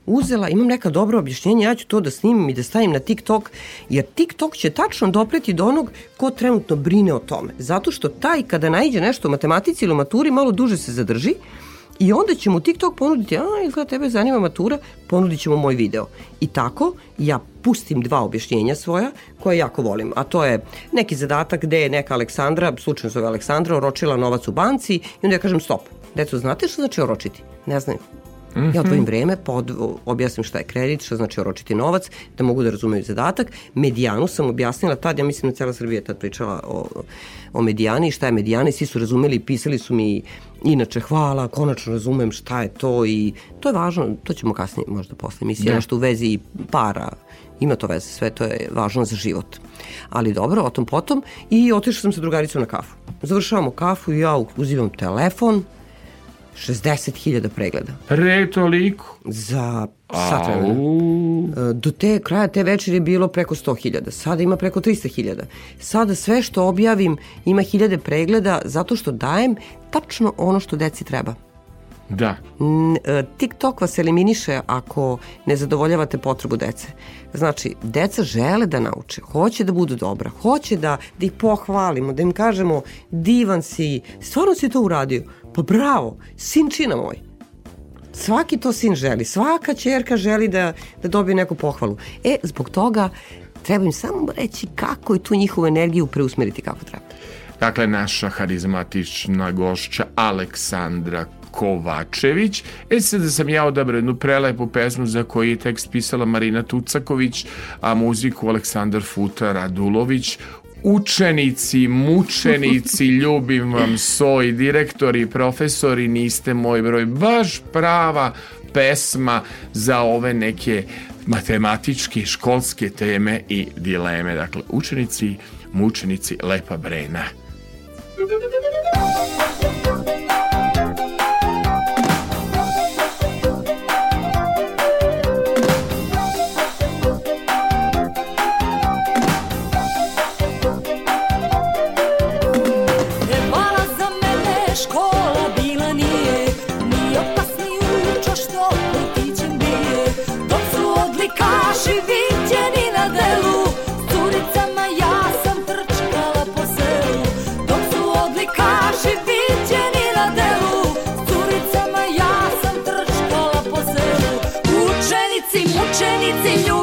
S2: uzela, imam neka dobra objašnjenja, ja ću to da snimim i da stavim na TikTok, jer TikTok će tačno dopreti do onog ko trenutno brine o tome. Zato što taj kada najde nešto u matematici ili u maturi, malo duže se zadrži i onda će mu TikTok ponuditi, a izgleda tebe zanima matura, ponudit ćemo moj video. I tako ja pustim dva objašnjenja svoja koje jako volim, a to je neki zadatak gde je neka Aleksandra, slučajno zove Aleksandra, oročila novac u banci i onda ja kažem stop. Deco, znate što znači oročiti? Ne znaju. Ja odvojim vreme, pa od, objasnim šta je kredit, šta znači oročiti novac, da mogu da razumeju zadatak. Medijanu sam objasnila tad, ja mislim da cijela Srbija je tad pričala o, o medijani i šta je medijana i svi su razumeli i pisali su mi inače hvala, konačno razumem šta je to i to je važno, to ćemo kasnije možda posle emisije,
S1: Da.
S2: nešto u vezi para, ima to veze, sve to je važno za život. Ali dobro, o tom potom i otišla sam sa drugaricom na kafu. Završavamo kafu i ja uzimam telefon, 60.000 pregleda.
S1: Pre toliko.
S2: Za sat vremena. E, Do te kraja te večeri je bilo preko 100.000, sada ima preko 300.000. Sada sve što objavim ima hiljade pregleda zato što dajem tačno ono što deci treba.
S1: Da.
S2: E, TikTok vas eliminiše ako ne zadovoljavate potrebu dece. Znači, deca žele da nauče, hoće da budu dobra, hoće da, da ih pohvalimo, da im kažemo divan si, stvarno si to uradio. Pa bravo, sinčina moj. Svaki to sin želi, svaka čerka želi da, da dobije neku pohvalu. E, zbog toga treba im samo reći kako je tu njihovu energiju preusmeriti kako treba.
S1: Dakle, naša harizmatična gošća Aleksandra Kovačević. E sad da sam ja odabrao jednu prelepu pesmu za koju je tekst pisala Marina Tucaković, a muziku Aleksandar Futa Radulović. Učenici, mučenici, (laughs) ljubim vam soj, direktori, profesori, niste moj broj. Baš prava pesma za ove neke matematičke, školske teme i dileme. Dakle, učenici, mučenici, lepa brena.
S3: E mučenici, ljubim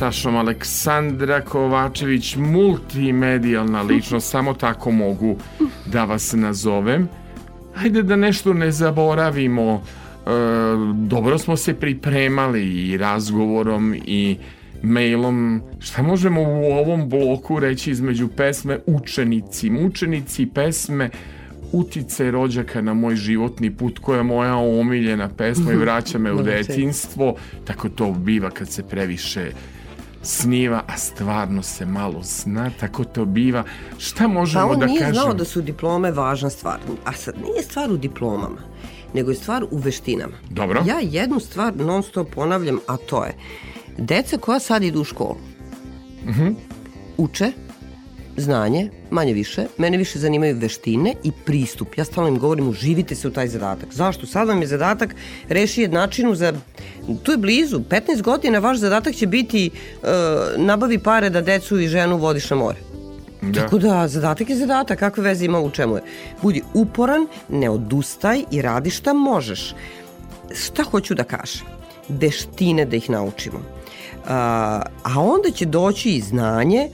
S11: Sašom
S1: Aleksandra Kovačević, multimedijalna ličnost, samo tako mogu da vas nazovem. Hajde da nešto ne zaboravimo. E, dobro smo se pripremali i razgovorom i mailom, šta možemo u ovom bloku reći između pesme Učenici, mučenici pesme utice rođaka na moj životni put koja je moja omiljena pesma i vraća me u (laughs) detinstvo tako to biva kad se previše sniva, a stvarno se malo zna, tako to biva. Šta
S2: Pa
S1: možemo
S2: on
S1: da
S2: nije
S1: kažemo?
S2: znao da su diplome važna stvar. A sad, nije stvar u diplomama, nego je stvar u veštinama.
S1: Dobro.
S2: Ja jednu stvar non stop ponavljam, a to je deca koja sad idu u školu
S1: Mhm.
S2: uče znanje, manje više. Mene više zanimaju veštine i pristup. Ja stalno im govorim, uživite se u taj zadatak. Zašto? Sad vam je zadatak reši jednačinu za... Tu je blizu, 15 godina vaš zadatak će biti uh, nabavi pare da decu i ženu vodiš na more.
S1: Da.
S2: Tako da, zadatak je zadatak, kakve veze ima u čemu je. Budi uporan, ne odustaj i radi šta možeš. Šta hoću da kažem? Veštine da ih naučimo. A, a onda će doći i znanje,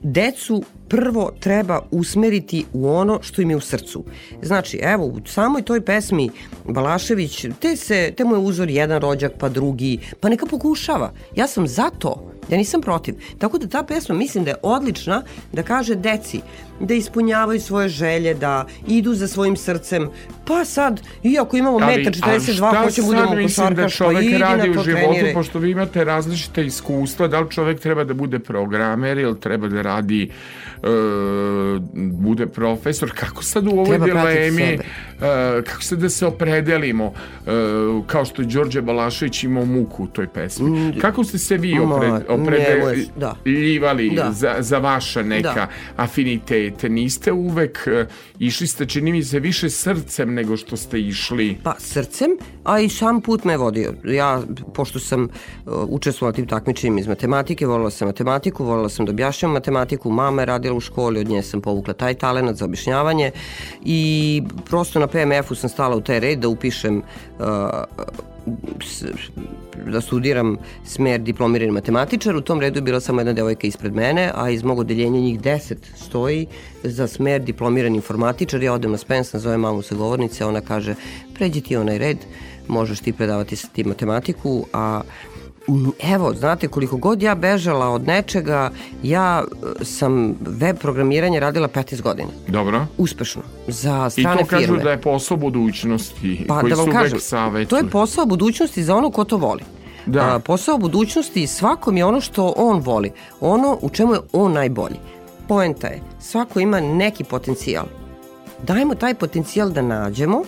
S2: decu prvo treba usmeriti u ono što im je u srcu. Znači, evo, u samoj toj pesmi Balašević, te, se, te mu je uzor jedan rođak, pa drugi, pa neka pokušava. Ja sam za to. Ja nisam protiv. Tako da ta pesma mislim da je odlična da kaže deci da ispunjavaju svoje želje, da idu za svojim srcem. Pa sad, iako imamo
S1: Ali-
S2: metar
S1: ali
S2: 42,
S1: šta
S2: hoćemo
S1: sad
S2: budemo
S1: mislim da
S2: košarkaš, pa
S1: čovek
S2: idi
S1: radi
S2: na to
S1: u životu,
S2: treniraj.
S1: pošto vi imate različite iskustva, da li čovek treba da bude programer ili treba da radi e, bude profesor, kako sad u ovoj
S2: Treba
S1: dilemi e, kako sad da se opredelimo e, kao što je Đorđe Balašević imao muku u toj pesmi. Kako ste se vi
S2: Mm, Ma,
S1: opred,
S2: da.
S1: opredeljivali
S2: Da.
S1: za, za vaša neka
S2: Da.
S1: afinitete? Niste uvek e, išli ste, čini mi se, više srcem nego što ste išli
S2: Pa srcem, a i sam put me vodio. Ja, pošto sam učestvovala tim takmičenjima iz matematike, volila sam matematiku, volila sam da objašnjam matematiku, mama je radila u školi, od nje sam povukla taj talent za objašnjavanje i prosto na PMF-u sam stala u taj red da upišem uh, da studiram smer diplomirani matematičar. U tom redu je bila samo jedna devojka ispred mene, a iz mog odeljenja njih deset stoji za smer diplomirani informatičar. Ja odem na Spens, nazovem mamu sa govornice, ona kaže pređi ti onaj red, možeš ti predavati ti matematiku, a mm, Evo, znate, koliko god ja bežala od nečega, ja e, sam web programiranje radila 15 godina.
S1: Dobro.
S2: Uspešno. Za
S1: I
S2: strane
S1: to kažu
S2: firme.
S1: da je posao budućnosti
S2: Pa
S1: koji
S2: da vam
S1: su
S2: kažem,
S1: savjetuju.
S2: to je posao budućnosti za ono ko to voli.
S1: Da.
S2: A, posao budućnosti svakom je ono što on voli, ono u čemu je on najbolji. Poenta je, svako ima neki potencijal. Dajmo taj potencijal da nađemo i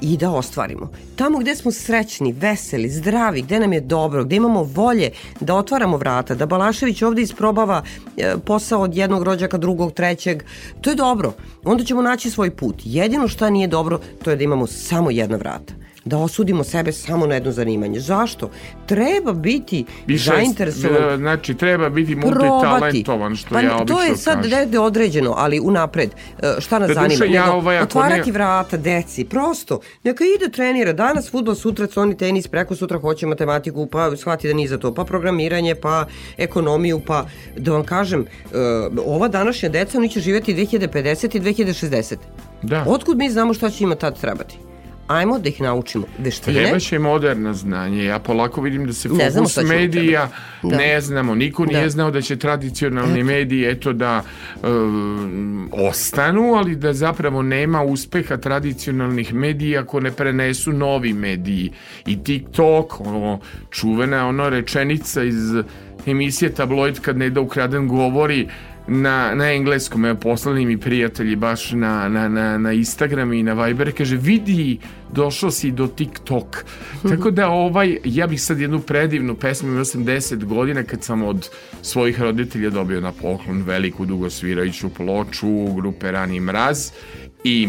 S2: da ostvarimo. Tamo gde smo srećni, veseli, zdravi, gde nam je dobro, gde imamo volje da otvaramo vrata, da Balašević ovde isprobava e, posao od jednog rođaka, drugog, trećeg, to je dobro. Onda ćemo naći svoj put. Jedino šta nije dobro, to je da imamo samo jedna vrata da osudimo sebe samo na jedno zanimanje. Zašto? Treba biti
S1: Više,
S2: zainteresovan
S1: e, Znači, treba biti multitalentovan, što
S2: pa,
S1: ja obično
S2: To je sad
S1: kažem.
S2: negde određeno, ali unapred. e, Šta nas
S1: Doduše,
S2: zanima?
S1: ja ovaj,
S2: otvarati
S1: ne-
S2: vrata deci, prosto. Neka ide trenira. Danas futbol, sutra oni tenis, preko sutra hoće matematiku, pa shvati da nije za to, pa programiranje, pa ekonomiju, pa da vam kažem, e, ova današnja deca, oni će živjeti 2050 i 2060.
S1: Da.
S2: Otkud mi znamo šta će ima tad trebati? Ajmo da ih naučimo veštine.
S1: Će moderna znanje. Ja polako vidim da se
S2: Ne
S1: fokus medija.
S2: Da.
S1: ne znamo. Niko nije
S2: Da.
S1: znao da će tradicionalni mediji eto da um, ostanu, ali da zapravo nema uspeha tradicionalnih medija ako ne prenesu novi mediji. I TikTok, ono, čuvena ono rečenica iz emisije Tabloid kad Neda Ukraden govori na, na engleskom, evo poslali mi prijatelji baš na, na, na, na Instagram i na Viber, kaže vidi, došao si do TikTok. Tako da ovaj, ja bih sad jednu predivnu pesmu, imao sam 10 godina kad sam od svojih roditelja dobio na poklon veliku dugosvirajuću ploču grupe Rani Mraz i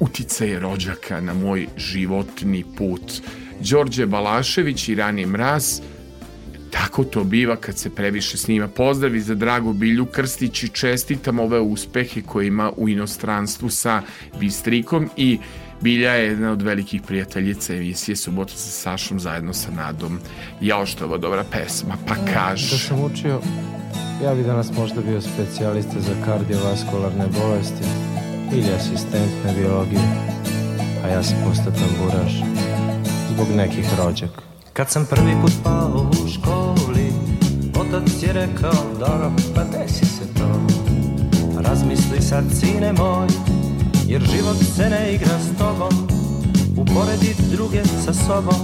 S1: uticaj rođaka na moj životni put. Đorđe Balašević i Rani Mraz, Tako to biva kad se previše snima. Pozdravi za Dragu Bilju Krstić i čestitam ove uspehe koje ima u inostranstvu sa Bistrikom i Bilja je jedna od velikih prijateljica emisije Subota sa Sašom zajedno sa Nadom. Jao što je ovo dobra pesma, pa
S12: Da
S1: kaži.
S12: sam učio, ja bi danas možda bio specijalista za kardiovaskularne bolesti ili asistent na biologiju, a ja sam postao tamburaš zbog nekih rođaka.
S13: Kad sam prvi put pao u školi,
S12: Otac je rekao, dobro, pa desi se to. Razmisli sad, sine moj Jer život se ne igra s tobom. Uporedi druge sa sobom.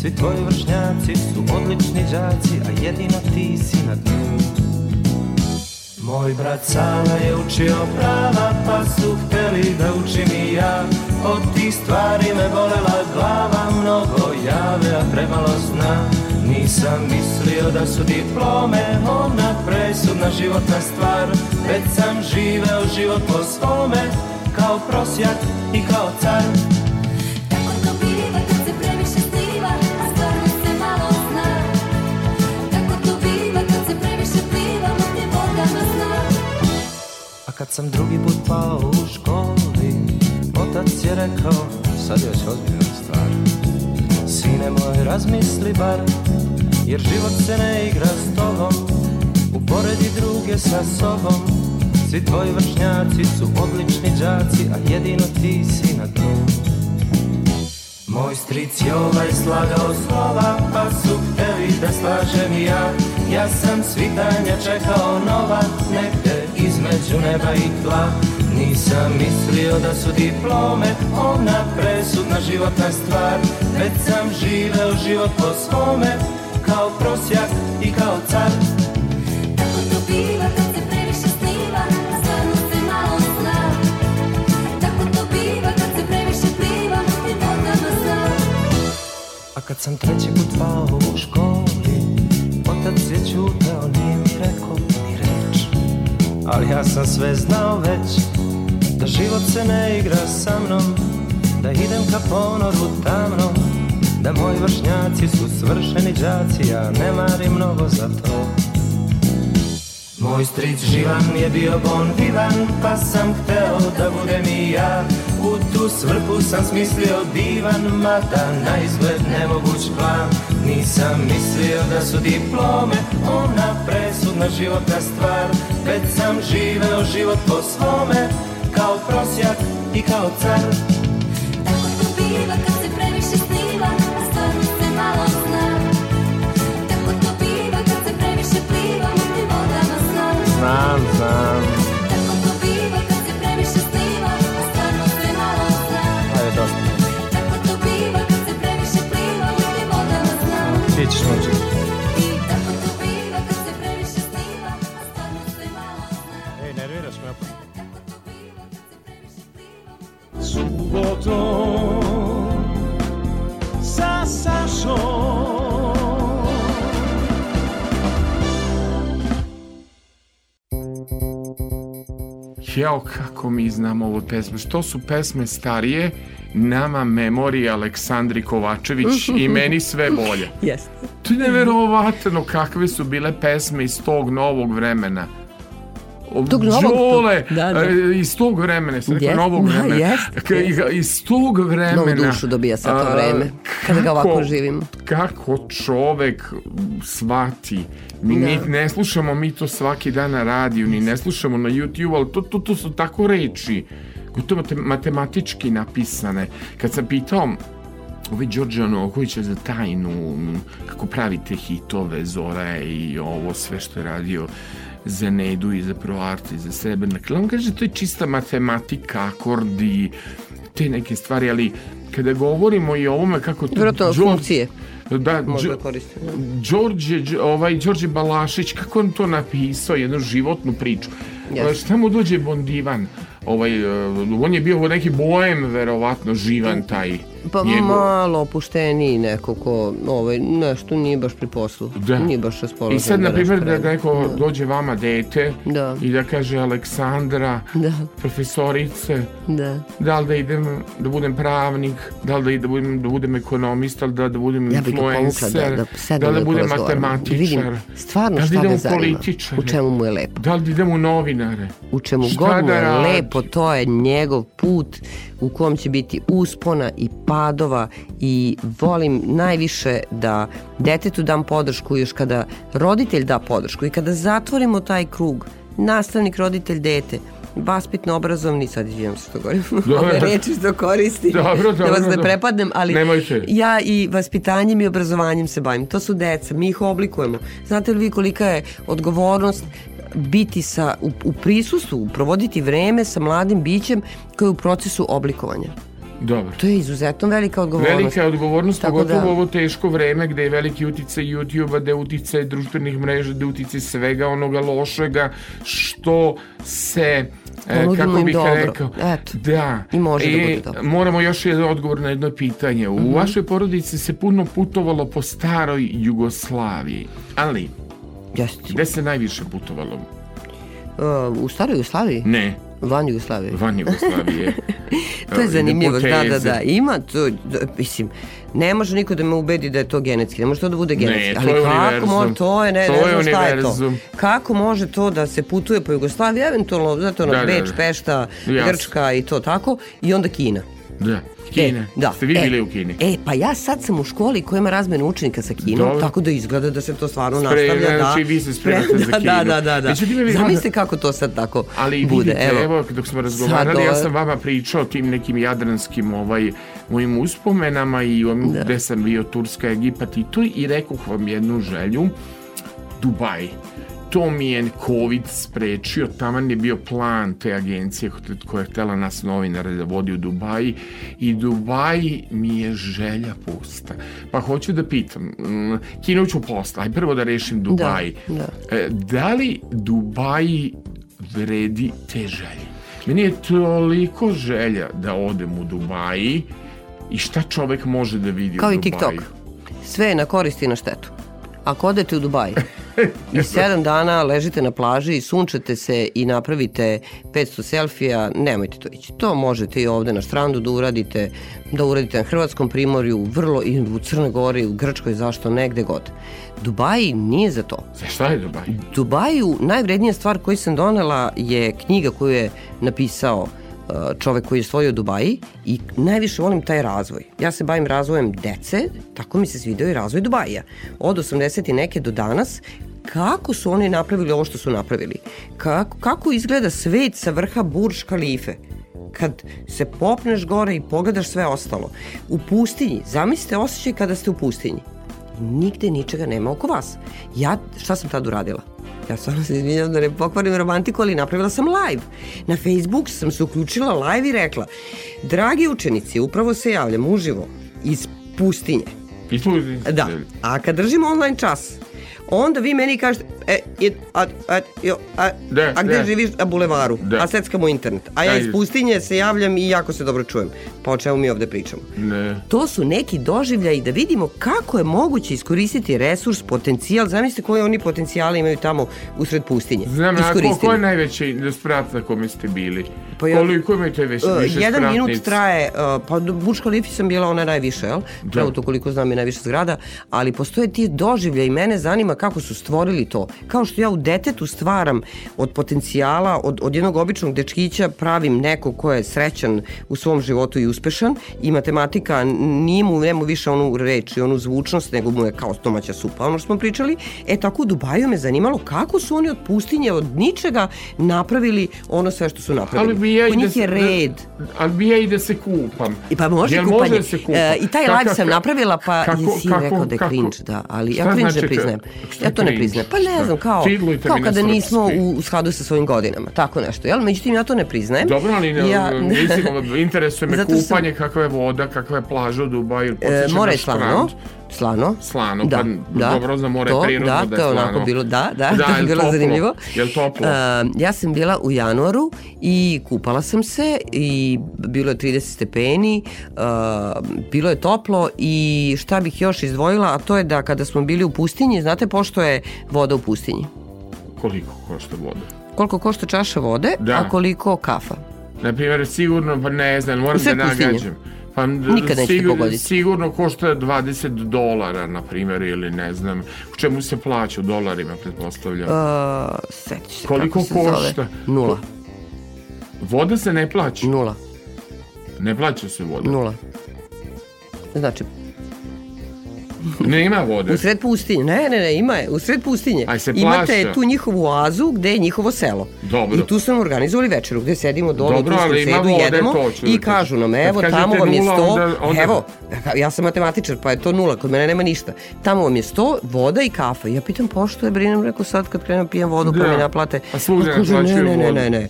S12: Svi tvoji vršnjaci su odlični đaci A jedino ti si na dnu. Moj brat Sava je učio prava Pa su hteli da učim i ja. Od tih stvari me bolela glava Mnogo jave, a premalo sna Nisam mislio da su diplome Ona presudna životna stvar Već sam živeo život po svome Kao prosjak i kao car.
S10: Kad
S12: sam drugi put pao u školi Otac je rekao Sad je već ozbiljna stvar. Sine moj razmisli bar Jer život se ne igra s tobom Uporedi druge sa sobom. Svi tvoji vršnjaci su odlični đaci A jedino ti si na dnu. Moj stric je ovaj slagao slova Pa su hteli da slažem ja. Ja sam svitanja čekao nova Negde između neba i tla. Nisam mislio da su diplome Ona presudna životna stvar Već sam živeo život po svome Kao prosjak i kao car
S10: Tako to biva kad se previše sniva, a stvarno se malo zna. Tako to biva kad se previše pliva, mutnim vodama zna.
S12: A kad sam treći put pao u školi Otac je čutao, nije mi rekao ni reč Ali ja sam sve znao već Da život se ne igra sa mnom Da idem ka ponoru tamnom Da moji vršnjaci su svršeni đaci Ja ne marim mnogo za to. Moj stric živan je bio bon vivan Pa sam hteo da budem i ja. U tu svrhu sam smislio divan Mada na izgled nemoguć plan. Nisam mislio da su diplome Ona presudna životna stvar Već sam živeo život po svome Kao prosjak i kao car
S10: zna.
S1: Jao, kako mi znamo ovu pesmu. Što su pesme starije, nama memorija Aleksandri Kovačević i (laughs) meni sve bolje.
S2: Jeste.
S1: To je neverovatno kakve su bile pesme iz tog novog vremena. O,
S2: Tog novog,
S1: Đole,
S2: da, da.
S1: e, iz tog vremena, sam
S2: Jest,
S1: novog
S2: da,
S1: vremena. K-
S2: jest.
S1: Iz tog vremena.
S2: Novu dušu dobija sad to vreme, kada ga ovako živimo.
S1: Kako čovek svati. Mi
S2: Da.
S1: ni, ne slušamo mi to svaki dan na radiju, ni ne slušamo na YouTube, ali to, to, to su tako reči, gotovo te- matematički napisane. Kad sam pitao ovaj Đorđe Anokovića za tajnu, kako pravite hitove, Zora i ovo sve što je radio za Nedu i za Proarte i za Srebrnak. On kaže to je čista matematika, akordi, te neke stvari, ali kada govorimo i o ovome kako to...
S2: Vjerojatno
S1: Đor-
S2: funkcije
S1: Da,
S2: možda.
S1: Đorđe, ovaj, Đorđe Balašić, kako on to napisao, jednu životnu priču. Yes. Šta mu dođe Bondivan? Ovaj, uh, on je bio neki bojem, verovatno, živan taj.
S2: Pa
S1: njegov.
S2: malo opušteniji neko ko ovaj, nešto nije baš pri poslu.
S1: Da.
S2: Nije baš raspoložen.
S1: I sad, na primjer, da
S2: nešto
S1: neko
S2: radi.
S1: dođe vama dete
S2: Da.
S1: i da kaže Aleksandra,
S2: Da,
S1: profesorice,
S2: da.
S1: da li da idem da budem pravnik, da li da, idem, da, budem, da budem ekonomista, da, da budem
S2: Ja
S1: influencer,
S2: da, da
S1: da li da budem matematičar,
S2: Vidim stvarno
S1: da li
S2: šta
S1: idem u
S2: zanima.
S1: političare,
S2: U čemu mu je lepo.
S1: da li da idem u novinare.
S2: U čemu god mu
S1: da
S2: je lepo, to je njegov put u kom će biti uspona i padova i volim najviše da detetu dam podršku još kada roditelj da podršku i kada zatvorimo taj krug, nastavnik, roditelj, dete, vaspitno obrazovni, sad izvijem se što govorim, (laughs) ove reči što koristim,
S1: Dobro,
S2: da vas
S1: dobro,
S2: ne
S1: dobro.
S2: prepadnem, ali
S1: Nemojte.
S2: ja i vaspitanjem i obrazovanjem se bavim. To su deca, mi ih oblikujemo. Znate li vi kolika je odgovornost biti sa, u, u prisustvu, provoditi vreme sa mladim bićem koji je u procesu oblikovanja.
S1: Dobro.
S2: To je izuzetno velika odgovornost.
S1: Velika je odgovornost,
S2: Tako
S1: pogotovo
S2: da-
S1: ovo teško vreme gde je veliki uticaj YouTube-a, gde je uticaj društvenih mreža, gde je uticaj svega onoga lošega što se e,
S2: Ponudimo
S1: kako bih
S2: dobro.
S1: rekao
S2: Eto.
S1: da
S2: I može da
S1: E,
S2: bude dobro.
S1: moramo još jedan odgovor na jedno pitanje u
S2: Mhm.
S1: vašoj porodici se puno putovalo po staroj Jugoslaviji ali
S2: Jeste.
S1: gde se najviše putovalo
S2: Uh, u staroj Jugoslaviji?
S1: ne
S2: Van Jugoslavije.
S1: van Jugoslavije (laughs)
S2: To je zanimljivo, da, da, da. Ima to, da, mislim, ne može niko da me ubedi da je to genetski, ne može to da bude genetski.
S1: to
S2: ali
S1: je
S2: kako
S1: univerzum.
S2: može, to je, ne,
S1: To
S2: ne
S1: je
S2: znam šta je to. Kako može to da se putuje po Jugoslaviji, eventualno, znate, ono,
S1: Da, da,
S2: Beč,
S1: da.
S2: Pešta,
S1: Jasno.
S2: Grčka i to tako, i onda Kina.
S1: Da Kina
S2: E, da.
S1: ste vi
S2: e,
S1: bili u Kini
S2: E, pa ja sad sam u školi koja ima razmenu učenika sa Kinom,
S1: Dobro.
S2: tako da izgleda da se to stvarno
S1: Sprema-
S2: nastavlja. Da,
S1: znači vi se spremate za (laughs)
S2: da,
S1: Kinu.
S2: Da, da, da. da.
S1: Vi-
S2: Zamislite kako to sad tako
S1: Ali
S2: bude.
S1: vidite, evo, dok smo razgovarali,
S2: Sad
S1: ja
S2: ovo-
S1: sam vama pričao o tim nekim jadranskim ovaj, mojim uspomenama i onim
S2: Da.
S1: gde sam bio Turska, Egipat i to i rekoh vam jednu želju, Dubaj. To mi je COVID sprečio, taman je bio plan te agencije koja je htela nas novinare da vodi u Dubaji i Dubaj mi je želja pusta. Pa hoću da pitam, mm, Kinu ću posla, aj prvo da rešim Dubaj.
S2: da.
S1: E, da li Dubaji vredi te želje? Meni je toliko želja da odem u Dubaji i šta čovek može da vidi
S2: Kao
S1: u
S2: i
S1: Dubaju.
S2: TikTok. Sve je na korist i na štetu. Ako odete u Dubaj (laughs) i sedam dana ležite na plaži i sunčate se i napravite 500 selfija, nemojte to ići. To možete i ovde na strandu da uradite, da uradite na Hrvatskom primorju, vrlo i u Crnoj Gori, u Grčkoj, zašto negde god. Dubaj nije za to.
S1: Za šta je Dubaj?
S2: Dubaju najvrednija stvar koju sam donela je knjiga koju je napisao uh, čovek koji je stvorio Dubaji i najviše volim taj razvoj. Ja se bavim razvojem dece, tako mi se svideo i razvoj Dubaja. Od 80 i neke do danas kako su oni napravili ovo što su napravili. Kako, kako izgleda svet sa vrha Burj Khalife kad se popneš gore i pogledaš sve ostalo. U pustinji, zamislite osjećaj kada ste u pustinji. Nigde ničega nema oko vas. Ja, šta sam tad uradila? Ja stvarno se izvinjam da ne pokvarim romantiku, ali napravila sam live. Na Facebook sam se uključila live i rekla Dragi učenici, upravo se javljam uživo iz pustinje.
S1: I tu,
S2: Da, a kad držimo online čas, onda vi meni kažete, e, i, a, a, jo, a,
S1: Da,
S2: a gde
S1: da.
S2: živiš? Na bulevaru.
S1: Da.
S2: A seckamo internet. A ja iz pustinje se javljam i jako se dobro čujem. Pa o čemu mi ovde pričamo?
S1: Ne.
S2: To su neki doživljaji da vidimo kako je moguće iskoristiti resurs, potencijal. Zamislite koje oni potencijale imaju tamo usred pustinje.
S1: Znam, a ko, ko je najveći sprat na kome ste bili?
S2: Pa ja-
S1: Koliko imate već,
S2: Uh,
S1: više
S2: jedan minut
S1: spratnica?
S2: traje, uh, pa do Burj Khalifa sam bila ona najviše, jel?
S1: Da.
S2: Evo to koliko znam je najviša zgrada, ali postoje ti doživlja i mene zanima kako su stvorili to. Kao što ja u detetu stvaram od potencijala, od, od jednog običnog dečkića pravim neko ko je srećan u svom životu i uspešan i matematika nije mu, nema više onu reč i onu zvučnost, nego mu je kao domaća supa, ono što smo pričali. E tako u Dubaju me zanimalo kako su oni od pustinje, od ničega napravili ono sve što su napravili.
S1: Ali bi ja
S2: Kod
S1: da,
S2: njih
S1: se-
S2: je red.
S1: Da, ali bi ja i da se kupam.
S2: I pa može
S1: Jel
S2: kupanje.
S1: Može da se kupam?
S2: E, I taj live sam napravila, pa
S1: kako-
S2: jesi
S1: kako-
S2: rekao da je
S1: kako?
S2: cringe, da, ali ja cringe
S1: znači
S2: ne priznajem. Ja to ne priznajem. Pa ne
S1: Šta?
S2: znam, kao, kao kada nismo u, skladu sa svojim godinama, tako nešto, jel? Međutim, ja to ne priznajem.
S1: Dobro, ali ne,
S2: ja,
S1: mislim, (laughs) interesuje me kupanje, kakva je voda, kakva je plaža u Dubaju,
S2: E,
S1: podsjeća
S2: more je
S1: štrand.
S2: Slano.
S1: Slano,
S2: da,
S1: pa
S2: da,
S1: dobro za more
S2: to,
S1: prirodno
S2: da,
S1: da,
S2: to
S1: je
S2: je
S1: slano.
S2: onako bilo, da, da,
S1: da (laughs)
S2: to je bilo
S1: toplo?
S2: zanimljivo.
S1: Jel toplo?
S2: E, ja sam bila u januaru i kupala sam se i bilo je 30 stepeni, e, bilo je toplo i šta bih još izdvojila, a to je da kada smo bili u pustinji, znate pošto je voda u pustinji?
S1: Koliko košta voda?
S2: Koliko košta čaša vode,
S1: Da.
S2: a koliko kafa?
S1: Na primjer, sigurno, pa ne znam, moram
S2: sve
S1: da
S2: pustinje.
S1: Pa
S2: Nikad nećete
S1: sigurno,
S2: pogoditi.
S1: sigurno košta 20 dolara, na primjer, ili ne znam, u čemu se plaća u dolarima, pretpostavljam.
S2: Uh, se
S1: Koliko
S2: kako se zove.
S1: košta?
S2: Nula,
S1: Voda se ne plaća.
S2: nula,
S1: Ne plaća se voda.
S2: nula. Znači, (laughs)
S1: Nema vode.
S2: U sred pustinje. Ne, ne, ne, ima je. U sred pustinje.
S1: Aj se
S2: Imate
S1: plaća.
S2: tu njihovu oazu gde je njihovo selo.
S1: Dobro.
S2: I tu nam organizovali večeru gde sedimo dole
S1: Dobro,
S2: u Turskom sedu,
S1: vode,
S2: jedemo
S1: da
S2: i
S1: kažem.
S2: kažu nam, evo, tamo vam je sto,
S1: onda- onda-
S2: evo, ja sam matematičar, pa je to nula, kod mene nema ništa. Tamo vam je sto, voda i kafa. Ja pitam, pošto je, brinem, rekao sad kad krenem pijem vodu, pa
S1: Da.
S2: mi naplate.
S1: A
S2: Pa kaže,
S1: naplaćuju
S2: ne, ne, ne, ne, ne.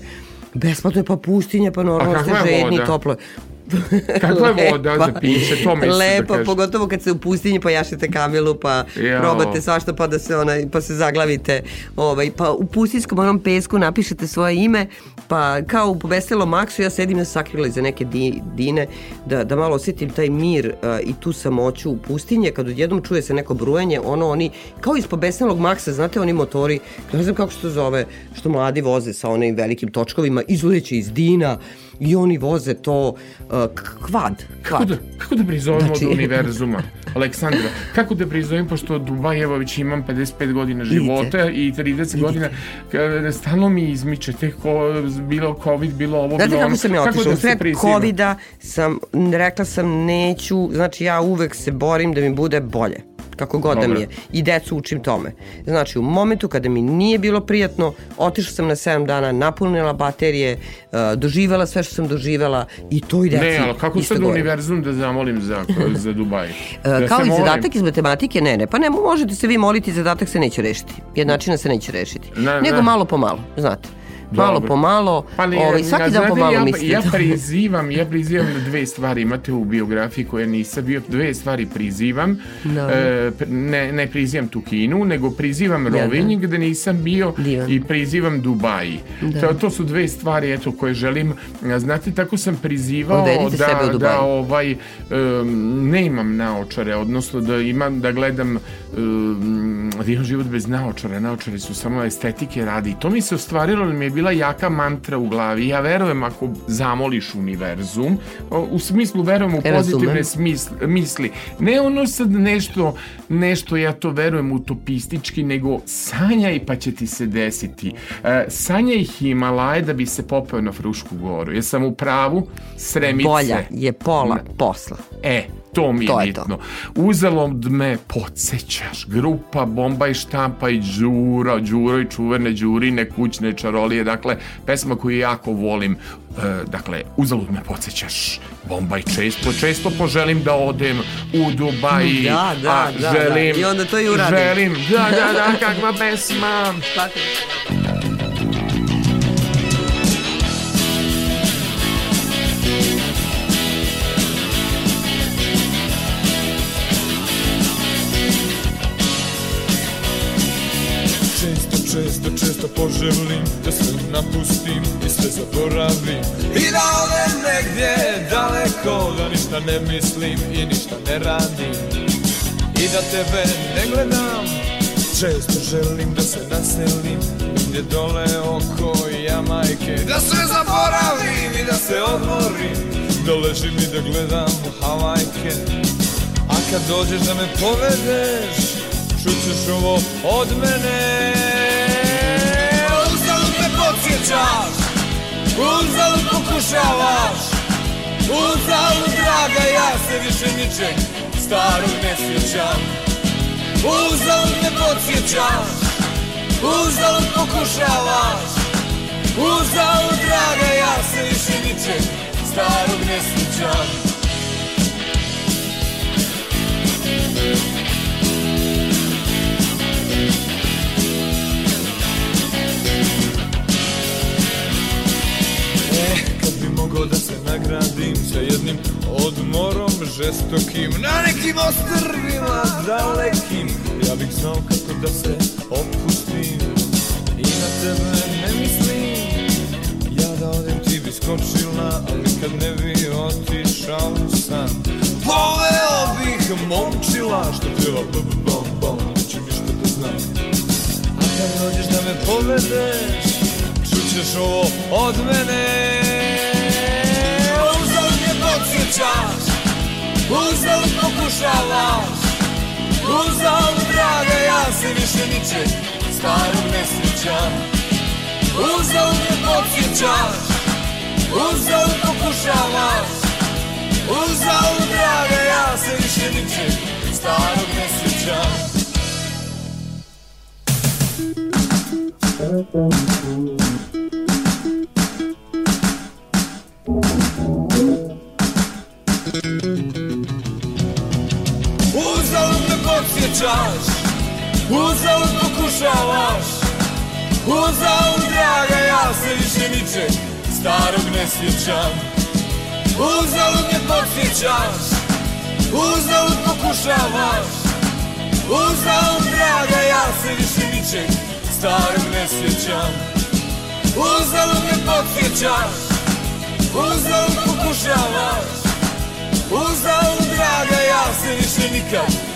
S2: Besplatno je pa pustinja, pa normalno
S1: A
S2: ste žedni, toplo. (laughs)
S1: Kakva je voda za piće? To misliš da
S2: Lepa,
S1: kažeš.
S2: pogotovo kad se u pustinji pa jašete kamilu, pa
S1: Jao.
S2: probate svašta pa da se onaj pa se zaglavite. Ovaj pa u pustinskom onom pesku napišete svoje ime, pa kao u Veselom Maksu ja sedim na sakrila iza neke di, dine da, da malo osjetim taj mir uh, i tu samoću u pustinje kad odjednom čuje se neko brujanje, ono oni kao iz Pobeselog Maksa, znate oni motori, ne znam kako se to zove, što mladi voze sa onim velikim točkovima, izleće iz dina i oni voze to uh, k- kvad,
S1: Kako
S2: kvad.
S1: da, kako da prizovemo
S2: Znači-
S1: od univerzuma? Aleksandra, kako da prizovem, pošto Dubaj, evo već imam 55 godina života i 30 godina, kada stalno mi izmičete ko, bilo COVID, bilo ovo,
S2: Znate
S1: bilo ono.
S2: kako sam ja otišla?
S1: da
S2: sred covida sam, rekla sam neću, znači ja uvek se borim da mi bude bolje kako god da
S1: Dobro.
S2: mi je. I decu učim tome. Znači, u momentu kada mi nije bilo prijatno, otišla sam na 7 dana, napunila baterije, uh, doživela sve što sam doživela i to i deci.
S1: Ne, ali kako sad
S2: govorim.
S1: univerzum da zamolim za, za Dubaj?
S2: E,
S1: Da
S2: kao i
S1: molim?
S2: zadatak iz matematike, ne, ne, pa ne, možete se vi moliti, zadatak se neće rešiti. Jednačina se neće rešiti.
S1: Ne,
S2: Nego
S1: ne.
S2: malo po malo, znate. Malo
S1: Dobro.
S2: po malo,
S1: Pa ne,
S2: ovaj, svaki dan po malo
S1: ja,
S2: mislite.
S1: Ja prizivam, ja prizivam na dve stvari. Imate u biografiji koje nisam bio, dve stvari prizivam.
S2: Da.
S1: E, ne, ne prizivam tu Kinu, nego prizivam
S2: da.
S1: Rovinj gde nisam bio
S2: Divan.
S1: i prizivam Dubaj.
S2: Da.
S1: To, to su dve stvari eto, koje želim. Znate, tako sam prizivao da, da ovaj, um, ne imam naočare, odnosno da imam da gledam um, da imam život bez naočara. Naočare su samo estetike radi. I to mi se ostvarilo, mi je bila jaka mantra u glavi. Ja verujem ako zamoliš univerzum, u smislu verujem u
S2: E,
S1: pozitivne smisl, misli. Ne ono sad nešto, nešto ja to verujem utopistički, nego sanjaj pa će ti se desiti. E, sanjaj Himalaje da bi se popeo na Frušku goru. Jesam u pravu? Sremice.
S2: Bolja je pola posla.
S1: E, to mi je
S2: To je to.
S1: bitno. Uzalom me podsjećaš. Grupa Bomba i štampa i Đura, Đuro i čuvene Đurine, kućne čarolije. Dakle, pesma koju jako volim. E, dakle, uzalud me podsjećaš. Bombaj često, često poželim da odem u Dubaj.
S2: Da, da,
S1: a
S2: da,
S1: želim,
S2: da. I onda to i uradim.
S1: Želim, da, da, da, kakva pesma.
S13: Često, često, često poželim da sve napustim i sve zaboravim. I da odem negdje daleko, da ništa ne mislim i ništa ne radim. I da tebe ne gledam, često želim da se naselim Gdje dole oko Jamajke Da sve zaboravim i da se odmorim. Da ležim i da gledam Havajke. A kad dođeš da me povedeš Čućeš ovo od mene podsjećaš Uzalud pokušavaš? Uzalud draga ja se više ničeg starog ne sjećam. Uzalud me podsjećaš? Uzalud pokušavaš? Uzalud draga ja se više ničeg starog ne sjećam. Eh, žestokim Na nekim ostrvima dalekim. Ja bih znao kako da se opustim I na tebe ne mislim. Ja da odem ti bi skočila Ali kad ne bi otišao sam. Poveo bih momčila Što pjeva bom bom bom Neće ništa da znam. A kad dođeš da me povedeš Čućeš ovo od mene. Uzalud me podsjećaš Uzalud pokušavaš Uzalud draga ja se više ničeg starog ne sjećam Uzalud me podsjećaš Uzalud pokušavaš Uzalud draga ja se više ničeg starog ne sjećam Uzalud podsjećaš Uzalud pokušavaš Uzalud draga ja se više ničeg starog ne sjećam. Uzalud me podsjećaš Uzalud pokušavaš Uzalud draga ja se više ničeg starog ne sjećam. Uzalud me podsjećaš Uzalud pokušavaš Uzalud draga ja se više nikad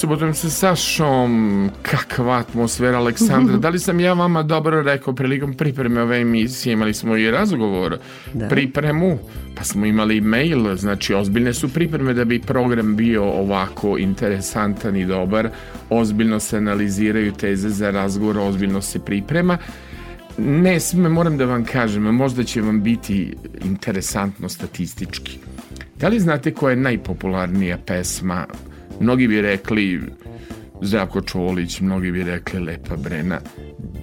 S1: Subotom sa Sašom, kakva atmosfera Aleksandra. (laughs) Da li sam ja vama dobro rekao prilikom pripreme ove emisije? Imali smo i razgovor,
S2: Da.
S1: pripremu, pa smo imali mail, znači ozbiljne su pripreme da bi program bio ovako interesantan i dobar. Ozbiljno se analiziraju teze za razgovor, ozbiljno se priprema. Ne sme, moram da vam kažem, možda će vam biti interesantno statistički. Da li znate koja je najpopularnija pesma? Mnogi bi rekli Zdravko Čolić, mnogi bi rekli Lepa Brena.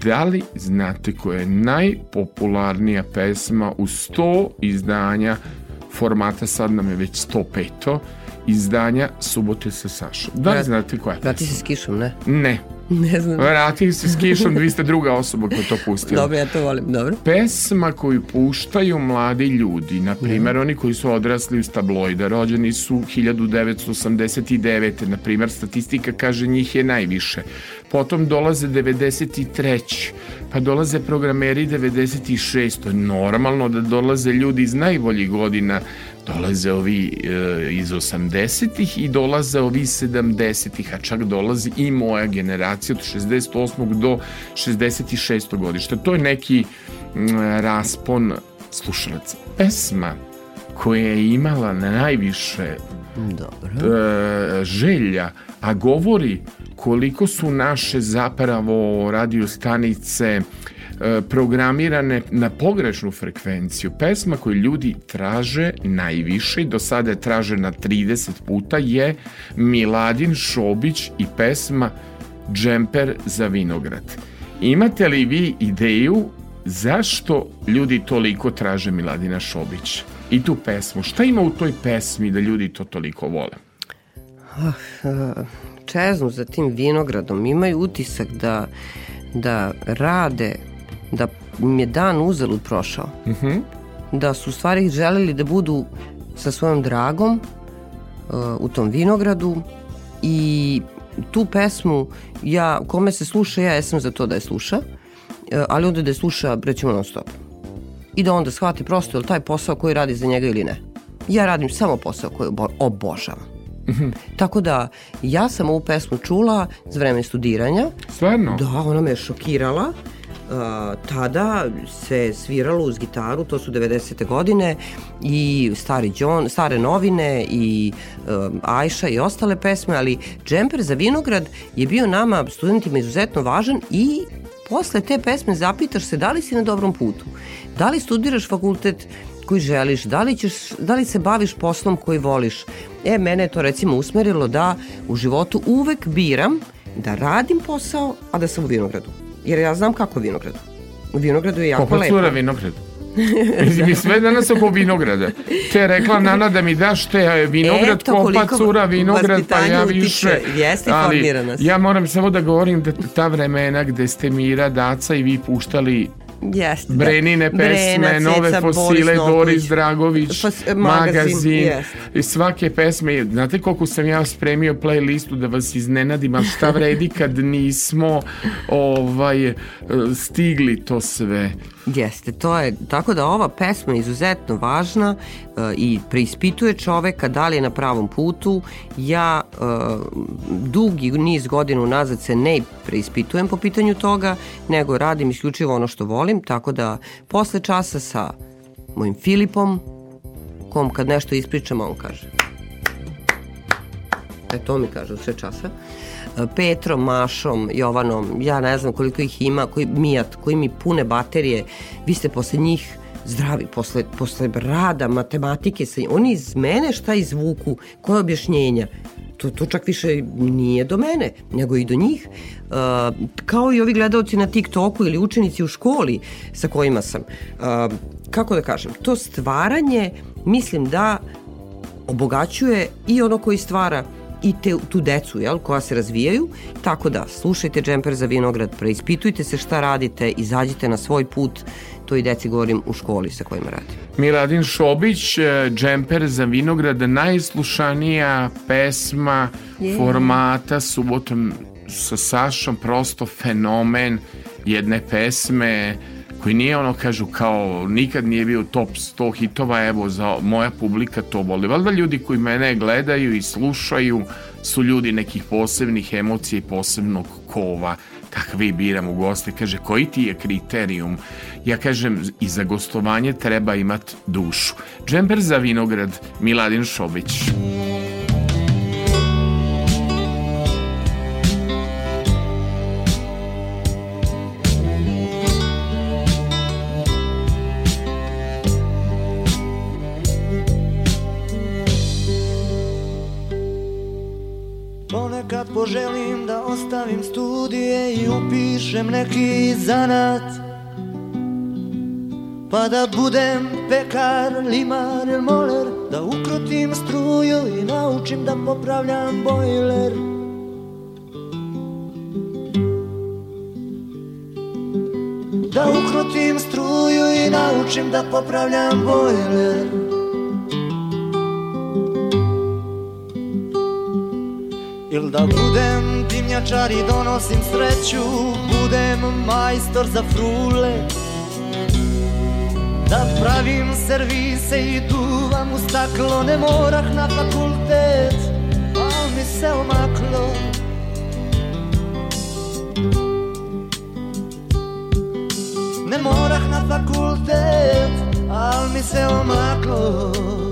S1: Da li znate koja je najpopularnija pesma u 100 izdanja formata, sad nam je već 105. izdanja Subote sa Sašom? Da li znate koja je
S2: Vrati
S1: pesma?
S2: se s kišom, ne?
S1: Ne.
S2: Ne znam.
S1: Vrati se s kišom, vi ste druga osoba koja to pustila.
S2: Dobro, ja to volim, dobro.
S1: Pesma koju puštaju mladi ljudi, na primjer oni koji su odrasli uz tabloida, rođeni su 1989. Na primjer, statistika kaže njih je najviše. Potom dolaze 93. Pa dolaze programeri 96. To je Normalno da dolaze ljudi iz najboljih godina dolaze ovi e, iz 80-ih i dolaze ovi 70-ih, a čak dolazi i moja generacija od 68. do 66. godišta. To je neki mm, raspon slušalaca. Pesma koja je imala najviše
S2: Dobro.
S1: e, želja, a govori koliko su naše zapravo radio stanice e, programirane na pogrešnu frekvenciju. Pesma koju ljudi traže najviše i do sada je tražena 30 puta je Miladin Šobić i pesma Džemper za vinograd. Imate li vi ideju zašto ljudi toliko traže Miladina Šobić i tu pesmu? Šta ima u toj pesmi da ljudi to toliko vole?
S2: čeznu za tim vinogradom, imaju utisak da, da rade, da im je dan uzalud prošao. Da su u stvari želeli da budu sa svojom dragom uh, u tom vinogradu i tu pesmu ja, kome se sluša, ja jesam za to da je sluša, uh, ali onda da je sluša recimo non stop. I da onda shvati prosto je li taj posao koji radi za njega ili ne. Ja radim samo posao koji obo- obožavam. Tako da, ja sam ovu pesmu čula za vreme studiranja.
S1: Stvarno?
S2: Da, ona me je šokirala. Uh, tada se sviralo uz gitaru, to su 90. godine i stari John, stare novine i um, Ajša i ostale pesme, ali Džemper za vinograd je bio nama studentima izuzetno važan i posle te pesme zapitaš se da li si na dobrom putu, da li studiraš fakultet koji želiš, da li, ćeš, da li se baviš poslom koji voliš. E, mene je to recimo usmerilo da u životu uvek biram da radim posao, a da sam u vinogradu. Jer ja znam kako je vinograd. U vinogradu je jako
S1: Kopa
S2: lepo.
S1: cura vinograd. Mi sve danas oko vinograda. Te je rekla Nana da mi daš te vinograd,
S2: Eto,
S1: kopa cura vinograd, pa ja
S2: utiče.
S1: više.
S2: Jeste,
S1: Ali
S2: formira nas.
S1: ja moram samo da govorim da ta vremena gde ste Mira, Daca i vi puštali
S2: Jeste, da.
S1: Brenine pesme,
S2: Brena,
S1: nove
S2: Ceca,
S1: fosile,
S2: Boris
S1: Doris. Dragović,
S2: Fas-
S1: magazin,
S2: magazin, jeste.
S1: i svake pesme. Znate koliko sam ja spremio playlistu da vas iznenadim, a šta vredi kad nismo ovaj, stigli to sve.
S2: Jeste, to je, tako da ova pesma je izuzetno važna e, i preispituje čoveka da li je na pravom putu. Ja e, dugi niz godina unazad se ne preispitujem po pitanju toga, nego radim isključivo ono što volim, tako da posle časa sa mojim Filipom, kom kad nešto ispričam, on kaže. E, to mi kažu sve časa. E, Petrom, Mašom, Jovanom, ja ne znam koliko ih ima, koji, Mijat, koji mi pune baterije, vi ste posle njih zdravi, posle, posle rada, matematike, sa, oni iz mene šta izvuku, koje objašnjenja, to, to čak više nije do mene, nego i do njih. Uh, kao i ovi gledalci na TikToku ili učenici u školi sa kojima sam. Uh, kako da kažem, to stvaranje mislim da obogaćuje i ono koji stvara i te, tu decu jel, koja se razvijaju, tako da slušajte Džemper za vinograd, preispitujte se šta radite, izađite na svoj put, to i deci govorim u školi sa kojima radim.
S1: Miladin Šobić, e, Džemper za vinograd, najslušanija pesma
S2: Je.
S1: formata subotom sa Sašom, prosto fenomen jedne pesme koji nije ono kažu kao nikad nije bio top 100 hitova evo za moja publika to voli valjda ljudi koji mene gledaju i slušaju su ljudi nekih posebnih emocija i posebnog kova kakve biram u goste kaže koji ti je kriterijum? Ja kažem i za gostovanje treba imat dušu. Džemper za vinograd Miladin Šobić
S7: poželim da ostavim studije i upišem neki zanat. Pa da budem pekar, limar ili moler Da ukrotim struju i naučim da popravljam bojler. Da ukrotim struju i naučim da popravljam bojler Il da budem dimnjačar i donosim sreću Budem majstor za frule. Da pravim servise i duvam u staklo Ne morah na fakultet, al mi se omaklo. Ne morah na fakultet, al mi se omaklo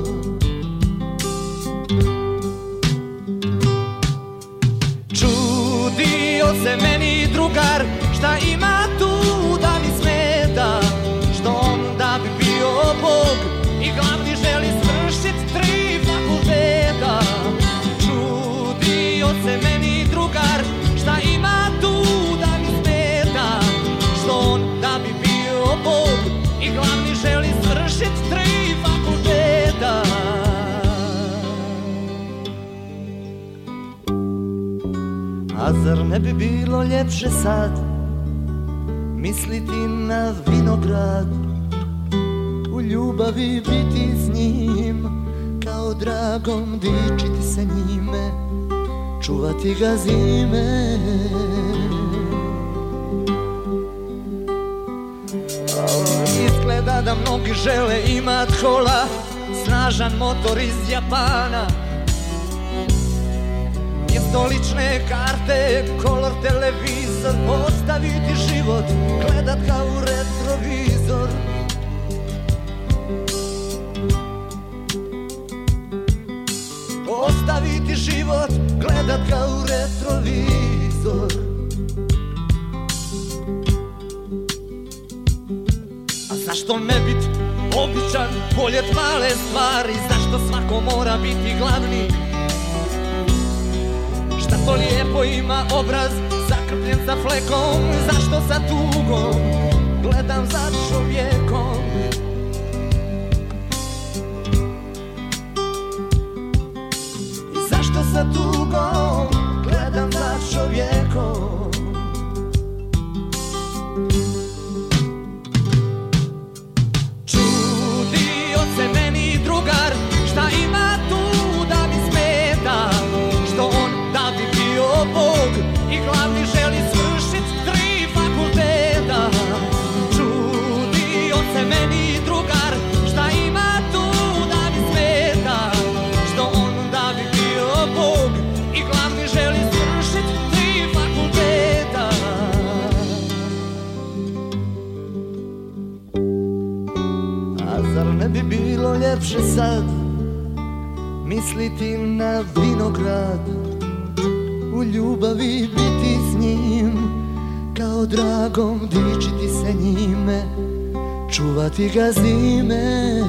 S7: se meni drugar Šta ima zar ne bi bilo ljepše sad Misliti na vinograd? U ljubavi biti s njim Kao dragom dičiti se njime Čuvati ga zime. Izgleda da mnogi žele imat hola Snažan motor iz Japana Mjesto lične karte, kolor televizor Ostaviti život, gledat ga u retrovizor. Ostaviti život, gledat ga u retrovizor. A zašto ne bit običan, boljet male stvari? Zašto svako mora biti glavni Šta to lijepo ima obraz Zakrpljen sa flekom. Zašto sa tugom? Gledam za čovjekom. Zašto sa tugom? Gledam za čovjekom ljepše sad Misliti na vinograd
S14: u ljubavi biti s njim Kao dragom dičiti se njime Čuvati ga zime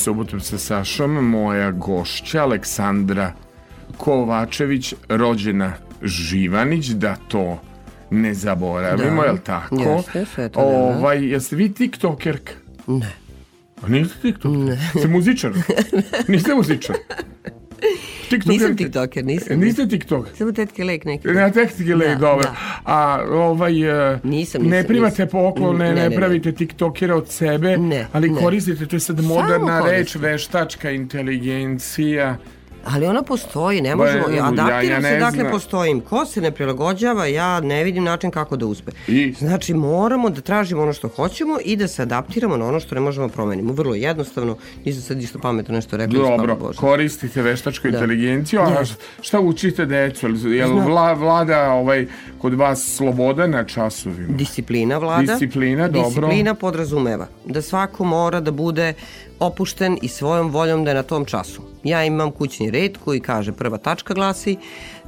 S1: Subotom sa Sašom moja gošća Aleksandra Kovačević, rođena Živanić, da to ne zaboravimo,
S2: Da.
S1: jel tako?
S2: Jeste, sve to nema.
S1: Ovaj, jeste vi tiktokerka?
S2: Ne.
S1: A niste tiktoker? Ne. Ste muzičar? (laughs) Niste muzičar? (laughs) Tiktokerka?
S2: Nisam tiktoker, nisam.
S1: Niste tiktoker?
S2: Samo tetke lek neki.
S1: Na tekstike lek,
S2: Da,
S1: dobro.
S2: da.
S1: A ovaj, e,
S2: Nisam,
S1: ne
S2: nisam,
S1: primate
S2: nisam.
S1: poklone,
S2: Ne,
S1: ne,
S2: ne, ne.
S1: pravite tiktokera od sebe,
S2: Ne,
S1: ali
S2: ne.
S1: koristite, to je sad moderna reč, veštačka inteligencija.
S2: Ali ona postoji, ne
S1: Ba,
S2: možemo,
S1: ja-
S2: adaptiram
S1: ja
S2: se,
S1: ne
S2: dakle postojim. Ko se ne prilagođava, ja ne vidim način kako da uspe.
S1: I?
S2: Znači, moramo da tražimo ono što hoćemo i da se adaptiramo na ono što ne možemo da promenimo. Vrlo jednostavno, nisam sad isto pametno nešto rekla.
S1: Dobro,
S2: Bože.
S1: koristite veštačku
S2: Da.
S1: inteligenciju, a
S2: Jeste.
S1: šta učite decu? Jel, jel
S2: Znam.
S1: vla, vlada ovaj, kod vas sloboda na časovima?
S2: Disciplina vlada.
S1: Disciplina, dobro.
S2: Disciplina podrazumeva da svako mora da bude opušten i svojom voljom da je na tom času. Ja imam kućni red koji kaže prva tačka glasi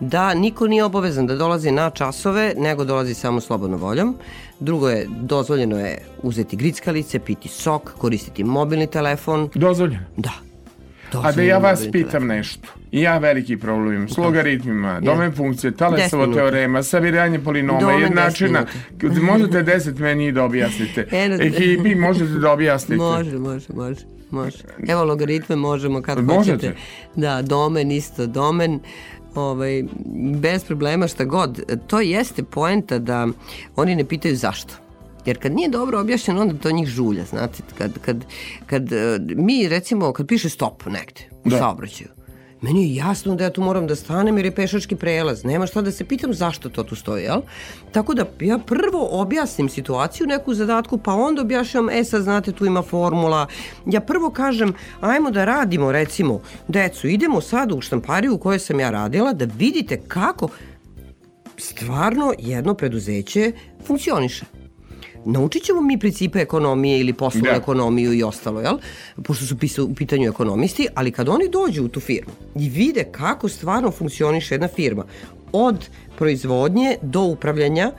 S2: da niko nije obavezan da dolazi na časove, nego dolazi samo slobodno voljom. Drugo je, dozvoljeno je uzeti grickalice, piti sok, koristiti mobilni telefon.
S1: Dozvoljeno?
S2: Da.
S1: A da
S2: Dozvoljeno
S1: ja vas pitam nešto. I ja veliki problem s logaritmima, domen funkcije, Talesovo teorema, sabiranje polinoma,
S2: Domen
S1: jednačina.
S2: 10
S1: Možete 10 meni da objasnite. (laughs) Ekipi možete da objasnite.
S2: Može, može, može. Može. Evo logaritme možemo kad
S1: Možete?
S2: hoćete. Da, domen isto, domen ovaj, bez problema šta god. To jeste poenta da oni ne pitaju zašto. Jer kad nije dobro objašnjeno, onda to njih žulja, znate. Kad, kad, kad eh, mi, recimo, kad piše stop negde u
S1: Da.
S2: saobraćaju, Meni je jasno da ja tu moram da stanem jer je pešački prelaz. Nema šta da se pitam zašto to tu stoji, jel? Tako da ja prvo objasnim situaciju, neku zadatku, pa onda objašnjam, e sad znate tu ima formula. Ja prvo kažem, ajmo da radimo recimo, decu, idemo sad u štampariju u kojoj sam ja radila da vidite kako stvarno jedno preduzeće funkcioniše. Naučit ćemo mi principe ekonomije ili poslovnu
S1: Da.
S2: ekonomiju i ostalo, jel? Pošto su pisa- u pitanju ekonomisti, ali kad oni dođu u tu firmu i vide kako stvarno funkcioniše jedna firma, od proizvodnje do upravljanja,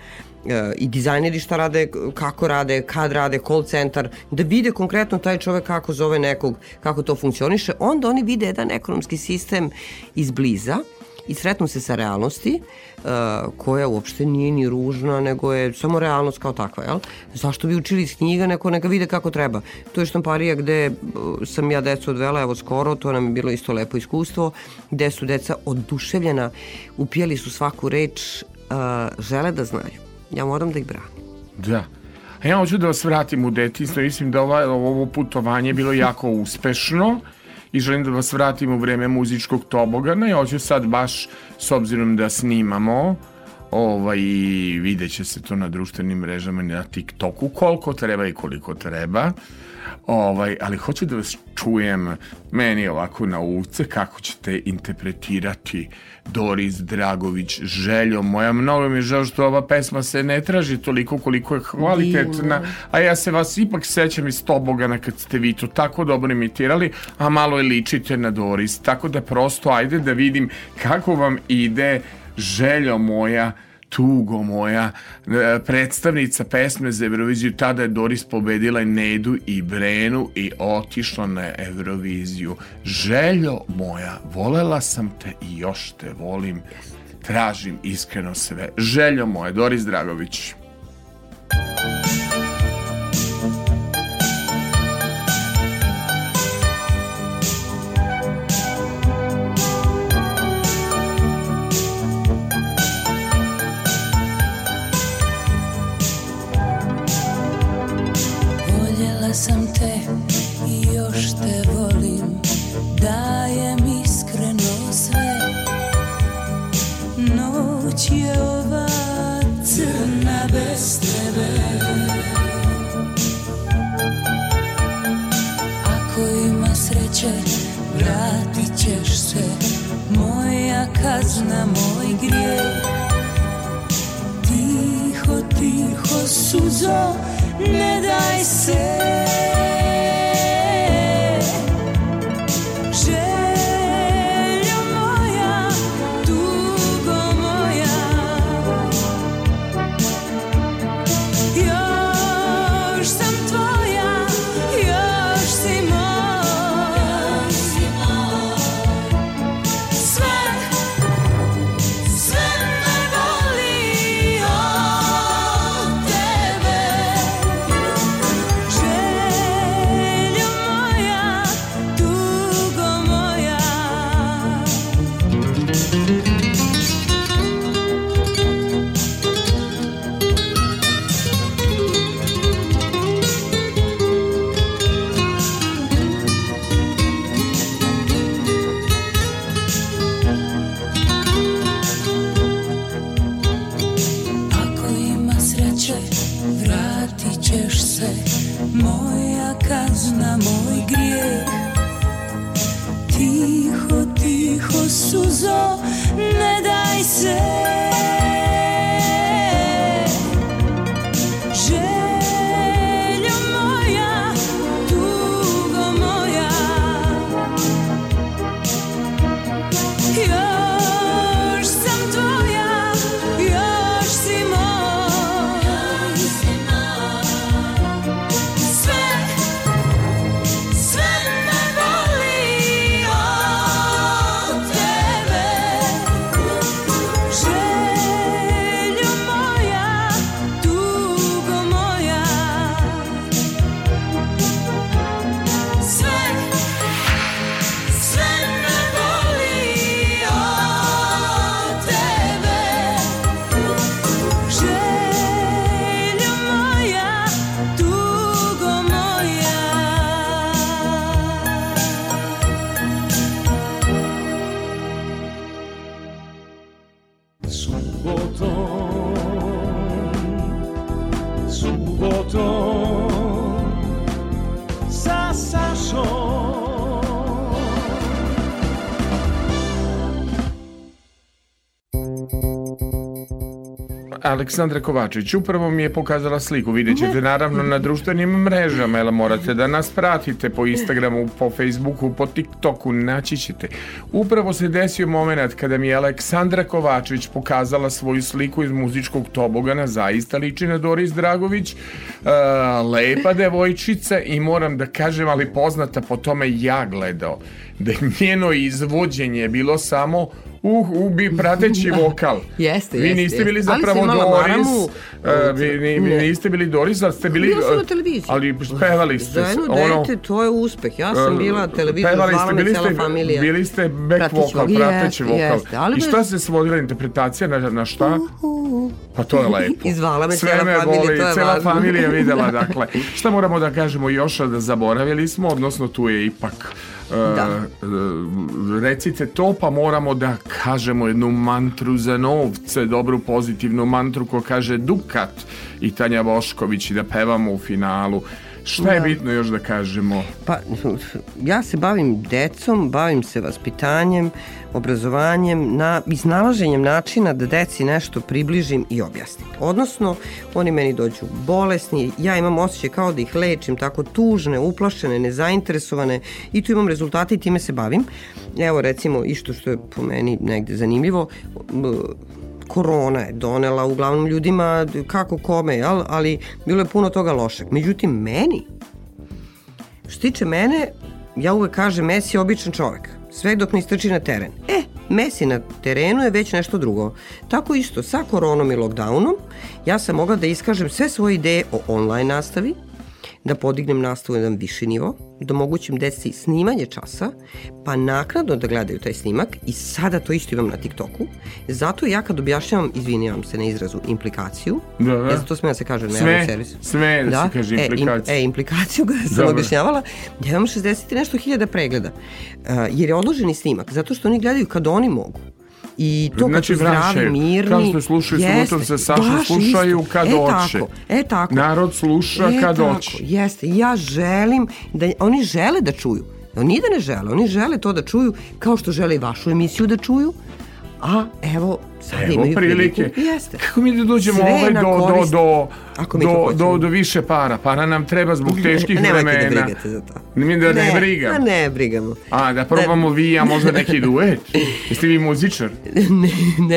S2: e, i dizajneri šta rade, kako rade, kad rade, call centar, da vide konkretno taj čovek kako zove nekog, kako to funkcioniše, onda oni vide jedan ekonomski sistem izbliza i sretnu se sa realnosti koja uopšte nije ni ružna, nego je samo realnost kao takva, jel? Zašto bi učili iz knjiga, neko neka vide kako treba. To je štamparija gde uh, sam ja decu odvela, evo skoro, to nam je bilo isto lepo iskustvo, gde su deca oduševljena, upijali su svaku reč, uh, žele da znaju. Ja moram da ih branim.
S1: Da. A ja hoću da vas vratim u detinjstvo. Mislim da ova, ovo putovanje je bilo jako uspešno i želim da vas vratim u vreme muzičkog tobogana i hoću sad baš, s obzirom da snimamo, ovaj, vidjet će se to na društvenim mrežama i na TikToku, koliko treba i koliko treba. Ovaj, ali hoću da vas čujem meni ovako na uce kako ćete interpretirati Doris Dragović željo moja. Mnogo mi je žao što ova pesma se ne traži toliko koliko je kvalitetna, a ja se vas ipak sećam iz Tobogana kad ste vi to tako dobro imitirali, a malo je ličite na Doris. Tako da prosto ajde da vidim kako vam ide željo moja tugo moja e, predstavnica pesme za Euroviziju tada je Doris pobedila i Nedu i Brenu i otišla na Euroviziju. Željo moja volela sam te i još te volim. Tražim iskreno sve. Željo moja Doris Dragović.
S3: Voljela grijeh Tiho, tiho suzo, ne daj se
S1: Aleksandra Kovačić. Upravo mi je pokazala sliku, vidjet ćete naravno na društvenim mrežama, jer morate da nas pratite po Instagramu, po Facebooku, po TikToku, naći ćete. Upravo se desio moment kada mi je Aleksandra Kovačić pokazala svoju sliku iz muzičkog tobogana, zaista liči na Doris Dragović, uh, lepa devojčica i moram da kažem, ali poznata po tome ja gledao, da je njeno izvođenje bilo samo uh, ubi prateći vokal. (laughs)
S2: Jeste,
S1: Vi
S2: jeste,
S1: niste bili
S2: jeste.
S1: Zapravo Doris,
S2: maramu.
S1: uh, vi, ni, vi niste bili Doris, ali ste bili...
S2: Bila sam na
S1: uh,
S2: televiziji.
S1: Ali pevali ste.
S2: Za jedno dete, to je uspeh. Ja sam bila televizija,
S1: Pevali ste, bili
S2: cela
S1: ste,
S2: familija.
S1: Bili ste back
S2: Prateći
S1: vokal,
S2: vokal.
S1: prateći
S2: Jeste,
S1: vokal.
S2: jeste, ali
S1: I šta se svodila interpretacija na, na šta? Pa to je lepo. (laughs)
S2: I zvala me
S1: Sve
S2: cela
S1: me
S2: familija,
S1: boli,
S2: to je
S1: cela familija videla, (laughs) dakle. Šta moramo da kažemo još, da zaboravili smo, odnosno tu je ipak
S2: Da.
S1: uh, recite to, pa moramo da kažemo jednu mantru za novce, dobru pozitivnu mantru ko kaže Dukat i Tanja Bošković i da pevamo u finalu. Šta je
S2: Da.
S1: bitno još da kažemo?
S2: Pa, ja se bavim decom, bavim se vaspitanjem, obrazovanjem, na, iznalaženjem načina da deci nešto približim i objasnim. Odnosno, oni meni dođu bolesni, ja imam osjećaj kao da ih lečim, tako tužne, uplašene, nezainteresovane i tu imam rezultate i time se bavim. Evo recimo, išto što je po meni negde zanimljivo, korona je donela uglavnom ljudima kako kome, jel? ali bilo je puno toga lošeg. Međutim, meni Što tiče mene, ja uvek kažem Messi je običan čovek. Sve dok ne istrči na teren. E, Messi na terenu je već nešto drugo. Tako isto, sa koronom i lockdownom, ja sam mogla da iskažem sve svoje ideje o online nastavi, da podignem nastavu na jedan viši nivo, da omogućim deci snimanje časa, pa naknadno da gledaju taj snimak i sada to isto imam na TikToku. Zato ja kad objašnjavam, izvinjavam se na izrazu, implikaciju,
S1: Da, da.
S2: ja to sme da se kaže na
S1: Sve,
S2: javnom servisu.
S1: sve da se kaže
S2: e, im-
S1: implikacija.
S2: E, implikaciju kada sam objašnjavala, ja imam 60 i nešto hiljada pregleda. Uh, jer je odloženi snimak, zato što oni gledaju kad oni mogu. I to kad
S1: Znači,
S2: su zdravi, mirni.
S1: Kao što slušaju subotom sa Sašom, slušaju kad
S2: e,
S1: hoće.
S2: Tako, e tako.
S1: Narod sluša
S2: e,
S1: kad
S2: tako,
S1: hoće.
S2: Jeste, ja želim, da oni žele da čuju. Oni da ne žele, oni žele to da čuju kao što žele i vašu emisiju da čuju, a evo sad
S1: Evo
S2: imaju
S1: prilike.
S2: Jeste.
S1: Kako mi da dođemo
S2: Sve
S1: ovaj do, do, do,
S2: to
S1: do, do, do više para? Para nam treba zbog teških
S2: Nemojte
S1: vremena.
S2: da brigate za to.
S1: Mi da ne,
S2: a
S1: brigam.
S2: ne brigamo.
S1: A, da probamo vi, a možda neki duet? Jeste vi muzičar?
S2: ne,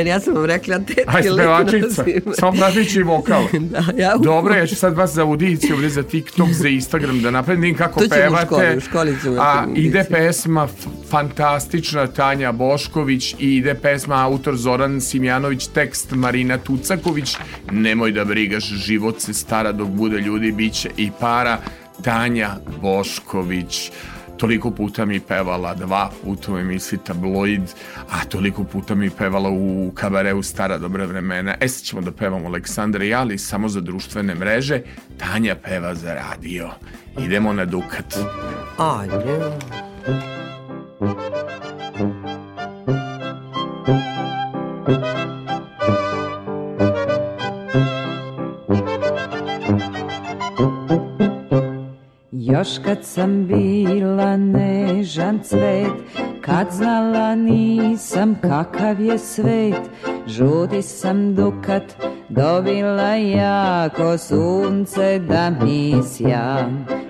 S2: ne, ja sam vam rekla tetke
S1: Aj, spevačica. Samo prateći vokal. (laughs)
S2: da, ja
S1: Dobro, ja ću sad vas za audiciju ovdje za TikTok, za Instagram, da napredim kako
S2: To ćemo u
S1: pevate.
S2: školi, u školi
S1: A ide pesma fantastična Tanja Bošković i ide pesma autor Zoran Simjanović, tekst Marina Tucaković. Nemoj da brigaš, život se stara dok bude ljudi, bit će i para. Tanja Bošković. Toliko puta mi pevala, dva puta u emisiji Tabloid, a toliko puta mi pevala u kabareu Stara dobra vremena. E sad ćemo da pevamo Aleksandra i ali samo za društvene mreže. Tanja peva za radio. Idemo na Dukat.
S2: Ajde.
S15: Kad sam bila nežan cvet, kad znala nisam kakav je svet, žudi sam dukat, dobila jako sunce da mi sja.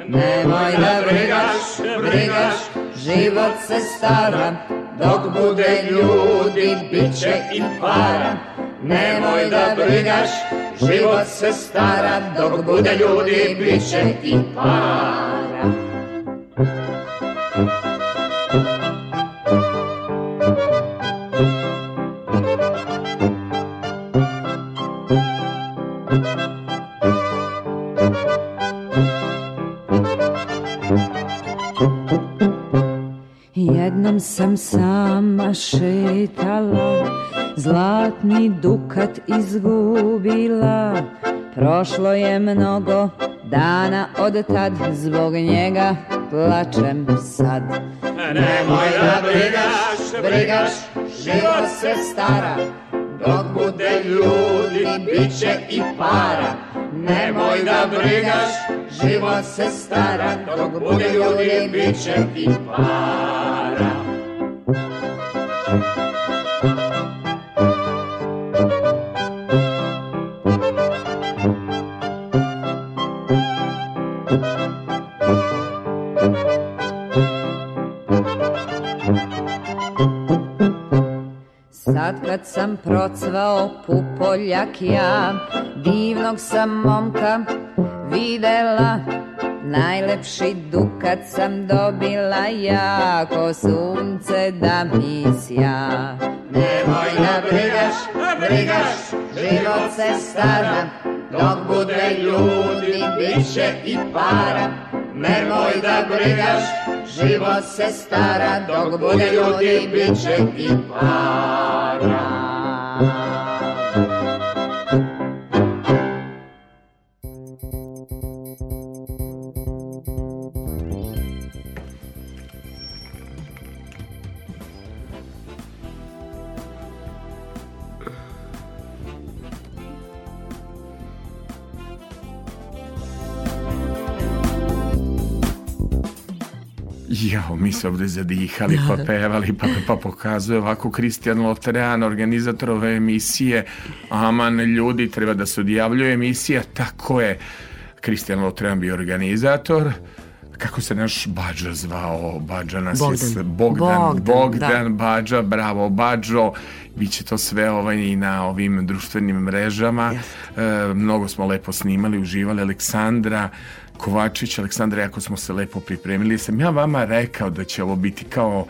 S15: Nemoj da brigaš, brigaš, život se stara, dok bude ljudi, bit će i para. Nemoj da brigaš, život se stara, dok bude ljudi, bit će i para. Jednom sam sama šetala, zlatni dukat izgubila. Prošlo je mnogo dana od tad, zbog njega plačem sad. Nemoj da brigaš, brigaš, život se stara, dok bude ljudi, bit će i para. Nemoj da brigaš, život se stara, dok bude ljudi, bit će i para. Sad sam procvao pupoljak ja, divnog sam momka videla, najlepši dukat sam dobila jako sunce da mi sja. Nemoj da brigaš, brigaš, život se stara, dok bude ljudi, bit će i para. Nemoj da brigaš, život se stara, dok bude ljudi, bit će i para.
S1: Se ovde zadihali, pa pevali, pa, pa pokazuje ovako Kristijan Lotrean, organizator ove emisije. Aman, ljudi, treba da se odjavljuje emisija. Tako je. Kristijan Lotrean bio organizator. Kako se naš Bađa zvao? Bađa nas je... s-
S2: Bogdan.
S1: Bogdan,
S2: Bogdan,
S1: Bogdan Bađa, bravo Bađo. Biće to sve ovaj i na ovim društvenim mrežama. E, mnogo smo lepo snimali, uživali. Aleksandra Kovačić, Aleksandra, jako smo se lepo pripremili. Sam ja vama rekao da će ovo biti kao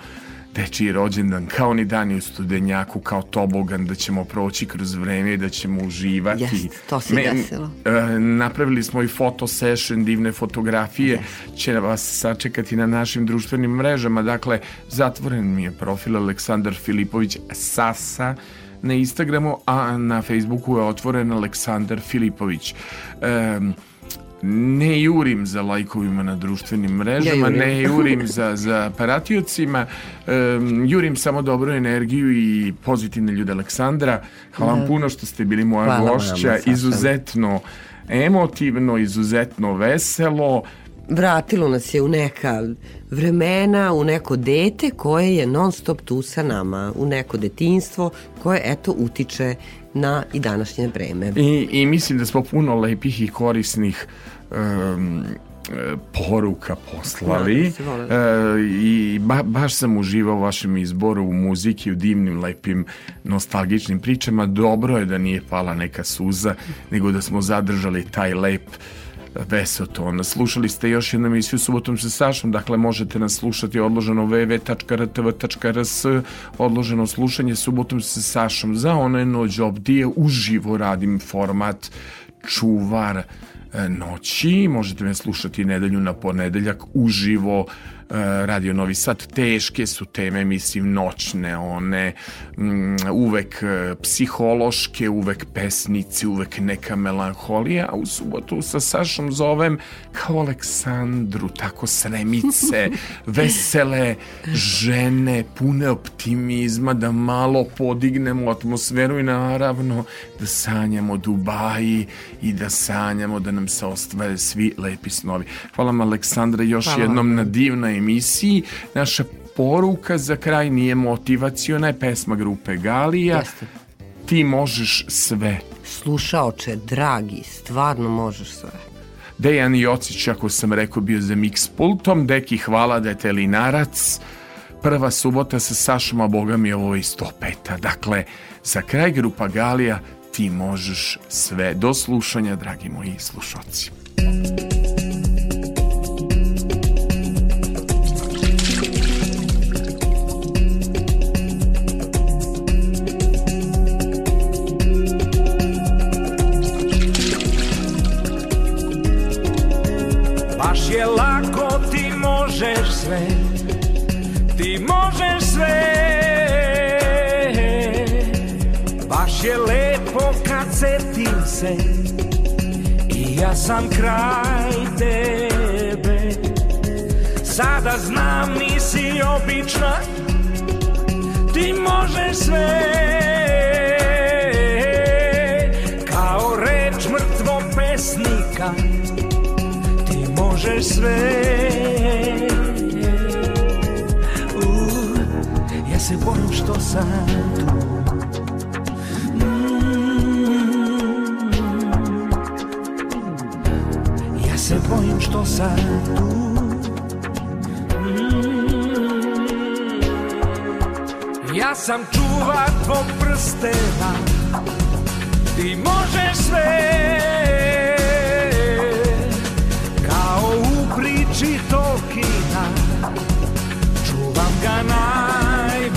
S1: dečiji rođendan, kao ni dani u studenjaku, kao tobogan, da ćemo proći kroz vreme i da ćemo uživati.
S2: Jest, to se
S1: Me-
S2: desilo.
S1: E, napravili smo i foto session, divne fotografije će vas sačekati na našim društvenim mrežama. Dakle, zatvoren mi je profil Aleksandar Filipović Sasa na Instagramu, a na Facebooku je otvoren Aleksandar Filipović. E, ne jurim za lajkovima na društvenim mrežama,
S2: jurim.
S1: ne jurim za, za paratiocima, em, jurim samo dobru energiju i pozitivne ljude Aleksandra. Hvala vam
S2: Da.
S1: puno što ste bili moja
S2: Hvala
S1: gošća,
S2: Saša.
S1: izuzetno emotivno, izuzetno veselo.
S2: vratilo nas je u neka vremena, u neko dete koje je non stop tu sa nama, u neko detinstvo koje eto utiče na i današnje vreme.
S1: I, I mislim da smo puno lepih i korisnih um, poruka poslali
S2: volim.
S1: e, i ba, baš sam uživao u vašem izboru u muziki, u divnim, lepim, nostalgičnim pričama. Dobro je da nije pala neka suza, nego da smo zadržali taj lep veseo ton. Slušali ste još jednu emisiju subotom sa Sašom, dakle možete nas slušati odloženo www.rtv.rs odloženo slušanje subotom sa Sašom za one noć obdije uživo radim format čuvar e, noći, možete me slušati nedelju na ponedeljak uživo Radio Novi Sad, teške su teme, mislim, noćne, one mm, uvek e, psihološke, uvek pesnici, uvek neka melanholija, a u subotu sa Sašom zovem kao Aleksandru, tako sremice, (laughs) vesele žene, pune optimizma, da malo podignemo atmosferu i naravno da sanjamo Dubaji i da sanjamo da nam se ostvare svi lepi snovi. Hvala vam Aleksandra još
S2: Hvala
S1: jednom
S2: vam.
S1: na emisiji. Naša poruka za kraj nije motivaciona, je pesma grupe Galija.
S2: Jeste.
S1: Ti možeš sve.
S2: Slušaoče, dragi, stvarno možeš sve.
S1: Dejan Jocić, ako sam rekao, bio za mix pultom. Deki, hvala da je telinarac. Prva subota sa Sašom, a boga mi ovo je i 105. Dakle, za kraj grupa Galija ti možeš sve. Do slušanja, dragi moji slušalci.
S7: Sam kraj tebe. Sada znam nisi obična Ti možeš sve. Kao reč mrtvog pesnika ti možeš sve. U, Ja se bojim što sam tu Bojim što sam tu. Mm. Ja sam čuvar tvog prstena Ti možeš sve. Kao u priči Tolkiena Čuvam ga najbolje.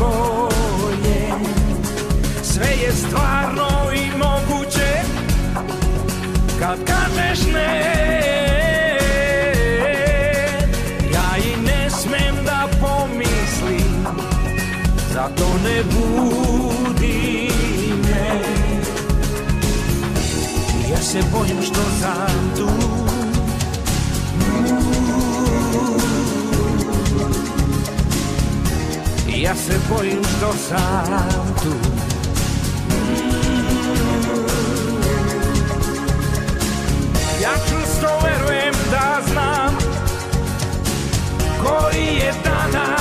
S7: Sve je stvarno i moguće Kad kažeš ne Zato ne budi me. Ja se bojim što sam tu. Ja se bojim što sam tu. Ja čvrsto verujem da znam Koji je danas